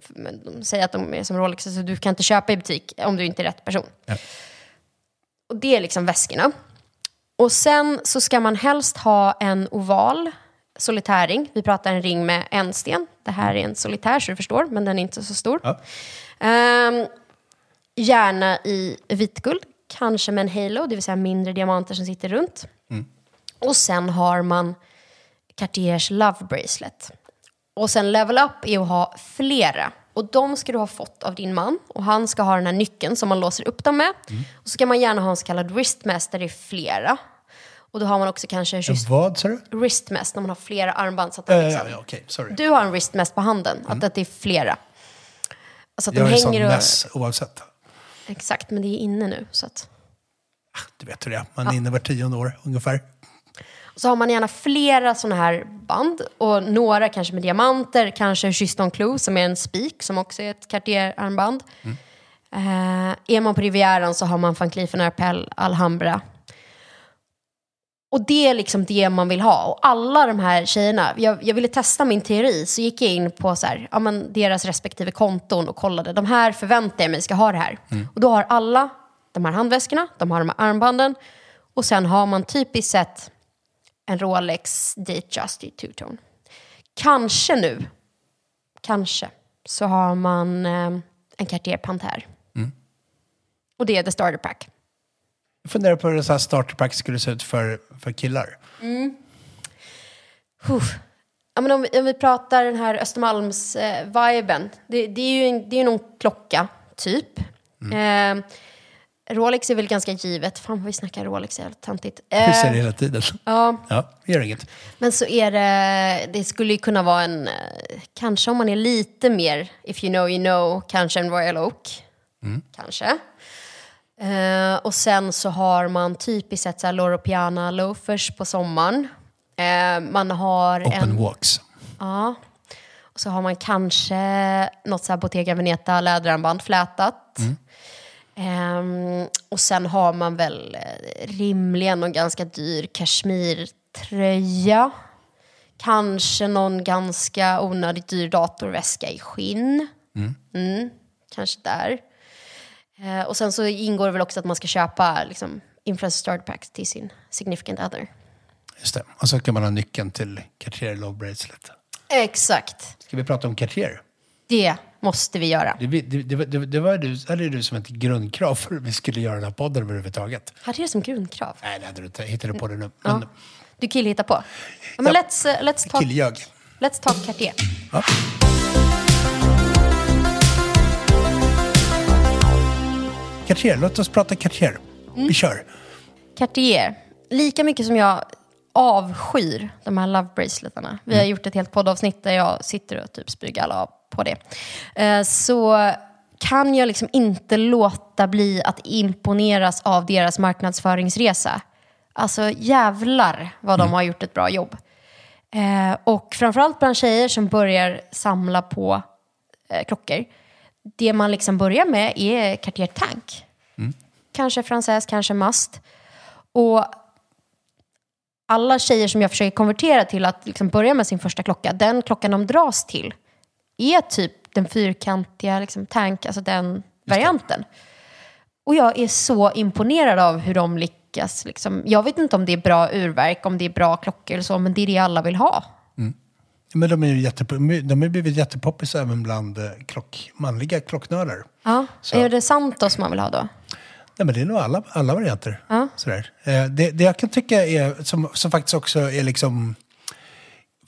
men de säger att de är som Rolex, så du kan inte köpa i butik om du inte är rätt person. Och det är liksom väskorna. Och sen så ska man helst ha en oval solitärring. Vi pratar en ring med en sten. Det här är en solitär så du förstår, men den är inte så stor. Ja. Ehm, gärna i vitguld, kanske med en halo, det vill säga mindre diamanter som sitter runt. Och sen har man Cartiers Love Bracelet. Och sen level up är att ha flera. Och de ska du ha fått av din man. Och han ska ha den här nyckeln som man låser upp dem med. Och så ska man gärna ha en så kallad wristmast där det är flera. Och då har man också kanske just Vad sa du? wristmast när man har flera armband. Så att ja, liksom, ja, okej, sorry. Du har en wristmast på handen, att, att det är flera. Alltså att jag de är en sån mess oavsett. Exakt, men det är inne nu. Så att... Du vet hur det är. Man är inne var tionde år ungefär. Så har man gärna flera sådana här band och några kanske med diamanter, kanske en Chiston Clou som är en spik som också är ett Cartier-armband. Eh, är man på Rivieran så har man Van Cleef Arpels Alhambra. Och det är liksom det man vill ha. Och alla de här tjejerna, jag, jag ville testa min teori, så gick jag in på så här, ja, men deras respektive konton och kollade. De här förväntar jag mig ska ha det här. Och då har alla de här handväskorna, de har de här armbanden och sen har man typiskt sett en Rolex Datejust i two-tone. Kanske nu, kanske, så har man eh, en Cartier Panthère. Och det är the starter pack. Jag funderar på hur så här starterpack skulle se ut för, för killar. Huh. Ja, men om, vi, om vi pratar den här Östermalms-viben. det, det är ju en, det är någon klocka, typ. Eh, Rolex är väl ganska givet. Fan vad vi snackar Rolex, helt töntigt. Vi ser det Eh, hela tiden. ja, Ja, gör inget. men så är det, det skulle ju kunna vara en, eh, kanske om man är lite mer, if you know you know, kanske en Royal Oak. Kanske. Eh, och sen så har man typiskt sett så här Loro Piana loafers på sommaren. Eh, man har Open en... walks. Ja. Och så har man kanske något så här Bottega Veneta läderarmband flätat. Ehm, och sen har man väl eh, rimligen någon ganska dyr kashmirtröja. Kanske någon ganska onödigt dyr datorväska i skinn. Mm, kanske där. Eh, och sen så ingår det väl också att man ska köpa liksom, influencer starter packs till sin significant other. Just det. Och så kan man ha nyckeln till Cartier Love Bracelet. Exakt. Ska vi prata om Cartier? Det måste vi göra. Det, det, det, det, var du, hade du som ett grundkrav för att vi skulle göra den här podden överhuvudtaget. Hade det som grundkrav? Nej, det hade du inte. Jag hittade på det nu. Ja. Men Du killhittar på. Ja, men Ja. let's, uh, let's, talk, killjag. let's talk Cartier. Ja. Cartier, låt oss prata Cartier. Mm. Vi kör. Cartier. Lika mycket som jag avskyr de här love braceletarna. Vi har gjort ett helt poddavsnitt där jag sitter och typ spyr galla på det. Eh, Så kan jag liksom inte låta bli att imponeras av deras marknadsföringsresa. Alltså jävlar vad de har gjort ett bra jobb. Eh, och framförallt bland tjejer som börjar samla på eh, klockor. Det man liksom börjar med är Cartier Tank. Kanske Frances, kanske Must. Och alla tjejer som jag försöker konvertera till att liksom börja med sin första klocka, den klockan de dras till är typ den fyrkantiga liksom, tank, alltså den varianten. Och jag är så imponerad av hur de lyckas. Liksom. Jag vet inte om det är bra urverk, om det är bra klockor eller så, men det är det alla vill ha. Men de är ju jättep- de har blivit jättepoppis även bland eh, klock, manliga klocknördar. Ja. Så. Är det Santos man vill ha då? Nej, men det är nog alla, alla varianter. Ja. Sådär. Eh, Det, det jag kan tycka är, som, som faktiskt också är liksom,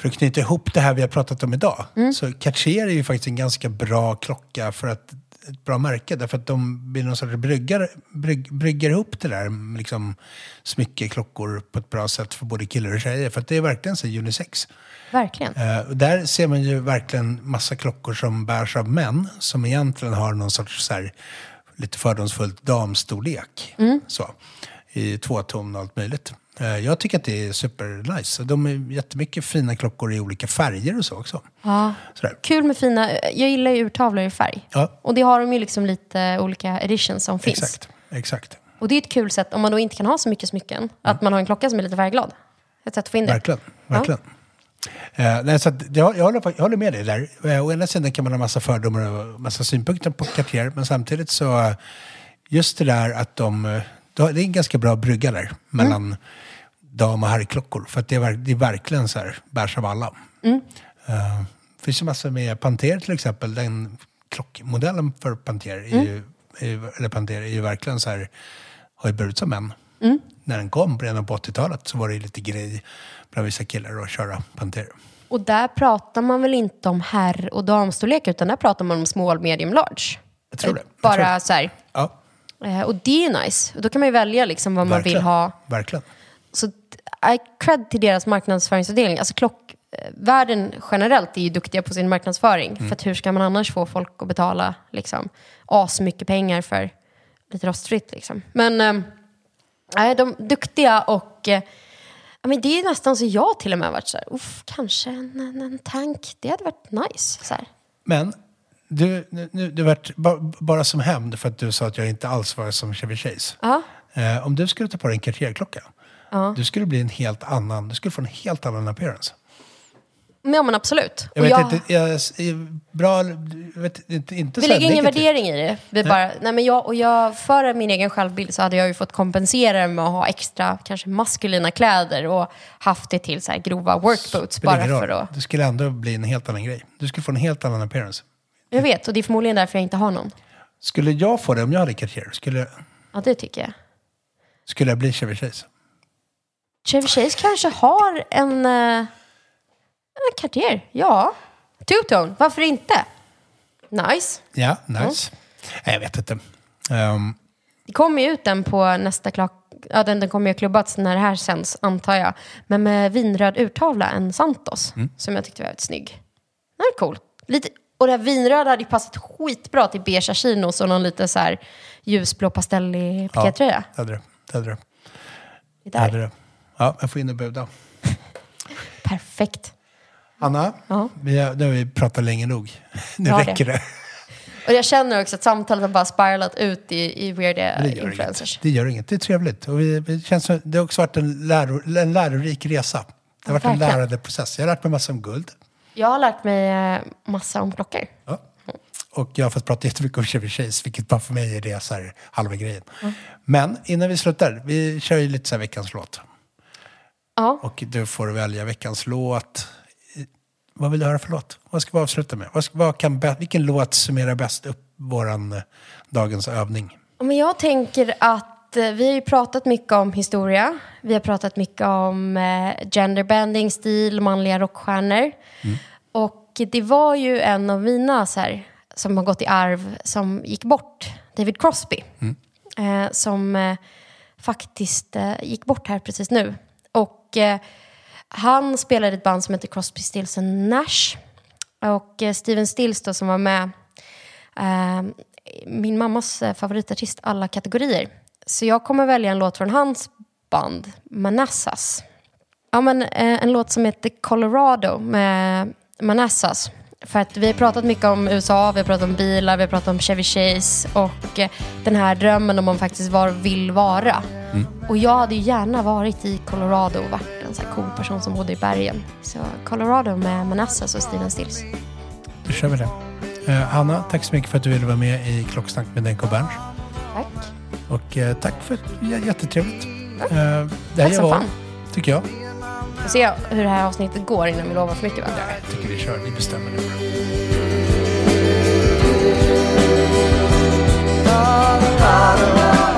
för att knyta ihop det här vi har pratat om idag. Så Cartier är ju faktiskt en ganska bra klocka för att ett bra märke. Därför att de blir någon sorts bryggar, brygg, bryggar ihop det där liksom smyckeklockor på ett bra sätt för både killar och tjejer. För att det är verkligen så unisex. Verkligen. Och där ser man ju verkligen massa klockor som bärs av män som egentligen har någon sorts så här, lite fördomsfullt damstorlek. Så, I tvåton och allt möjligt. Eh, jag tycker att det är supernice. De är jättemycket fina klockor i olika färger och så också. Ja. Sådär. Kul med fina, jag gillar ju urtavlor i färg. Ja. Och det har de ju liksom lite olika editions som finns. Exakt, exakt. Och det är ett kul sätt, om man då inte kan ha så mycket smycken, att man har en klocka som är lite färgglad. Ett sätt att få in det. Verkligen, verkligen. Eh, nej, så att, jag, jag, håller, jag håller med dig där. Eh, å ena sidan kan man ha massa fördomar och massa synpunkter på Cartier, men samtidigt så just det där att de, eh, det är en ganska bra brygga där mellan dam och herrklockor. För att det är, det är verkligen så här, bärs av alla. Eh, det finns ju massor med Panter till exempel, den klockmodellen för Panter är ju, är, ju- eller Panter är ju verkligen så här, har ju burits av män. När den kom redan på 80-talet så var det ju lite grej bland vissa killar att köra Panter. Och där pratar man väl inte om herr och damstorlek, utan där pratar man om small, medium, large. Jag tror det. Jag Bara tror det. så här. Ja, Eh, Och det är nice. Och då kan man ju välja liksom vad man vill verkligen. ha. Verkligen. Så cred till deras marknadsföringsavdelning. Alltså klockvärlden generellt är ju duktiga på sin marknadsföring. Mm. För att hur ska man annars få folk att betala liksom, asmycket pengar för lite rostfritt liksom. Men eh, nej, de är duktiga och eh, ja, men det är nästan så jag till och med varit så här, uff, kanske en, en, en tank, det hade varit nice. Så här. Men du, nu, du vart, ba- bara som hämnd för att du sa att jag inte alls var som Chevy Chase. Ja. Eh, om du skulle ta på dig en Cartier-klocka, du skulle bli en helt annan, du skulle få en helt annan appearance. Ja men absolut. Jag vet jag- inte, jag, bra, jag vet inte, inte Vi lägger ingen negativt. värdering i det. Vi bara, nej men jag, och jag, för min egen självbild så hade jag ju fått kompensera med att ha extra kanske maskulina kläder och haft det till så här grova workboots bara för att... Det skulle ändå bli en helt annan grej. Du skulle få en helt annan appearance. Jag vet, och det är förmodligen därför jag inte har någon. Skulle jag få det om jag hade Cartier, skulle, Ja, det tycker jag. skulle jag bli Chevy Chase? Chevy Chase kanske har en, eh, en Cartier. Ja. Two-tone, varför inte? Nice. Ja, nice. Nej, jag vet inte. Ehm, Det kommer ju ut den på nästa klock... Ja, den, den kommer ju klubbats när det här sänds, antar jag. Men med vinröd urtavla, en Santos, som jag tyckte var väldigt snygg. Den är cool. Lite, och det här vinröda hade ju passat skitbra till beigea chinos och någon lite så här ljusblå pastellig pikétröja. det hade det. Det hade det. Det hade det. Ja, jag får in och buda. Perfekt. Anna, Ja. vi har, nu har vi pratat länge nog. Nu Ja, det. räcker det. Och jag känner också att samtalet har bara spiralat ut i, i weirda Det influencers. inget. det gör inget. Det är trevligt. Och vi, vi känns som, det har också varit en, läro, en lärorik resa. Det har varit en verkligen. lärande process. Jag har lärt mig massa om guld. Jag har lärt mig eh, massa om klockor. Ja. Och jag har fått prata jättemycket om Chevy Chase, vilket bara för mig är det så här, halva grejen. Men innan vi slutar, vi kör ju lite så här veckans låt. Ja. Och du får välja veckans låt. Vad vill du höra för låt? Vad ska vi avsluta med? Vad ska, vad kan, vilken låt summerar bäst upp våran eh, dagens övning? Men jag tänker att eh, vi har ju pratat mycket om historia. Vi har pratat mycket om eh, genderbending, stil, manliga rockstjärnor. Och det var ju en av mina så här, som har gått i arv som gick bort, David Crosby. Eh, som eh, faktiskt eh, gick bort här precis nu. Och eh, han spelade i ett band som heter Crosby, Stills and Nash. Och eh, Steven Stills då, som var med eh, min mammas eh, favoritartist alla kategorier. Så jag kommer välja en låt från hans band, Manassas. Ja, men, eh, en låt som heter Colorado med Manassas. För att vi har pratat mycket om USA, vi har pratat om bilar, vi har pratat om Chevy Chase och eh, den här drömmen om man faktiskt var vill vara. Och jag hade ju gärna varit i Colorado och varit en sån här cool person som bodde i bergen. Så Colorado med Manassas och Steven Stills. Då kör vi det. Eh, Anna, tack så mycket för att du ville vara med i Klocksnack med Denko Berns. Tack. Och eh, tack för j- jättetrevligt. Eh, det Tack här som var, fan. tycker jag. Får se hur det här avsnittet går innan vi lovar för mycket va? Jag tycker vi kör, vi bestämmer det. way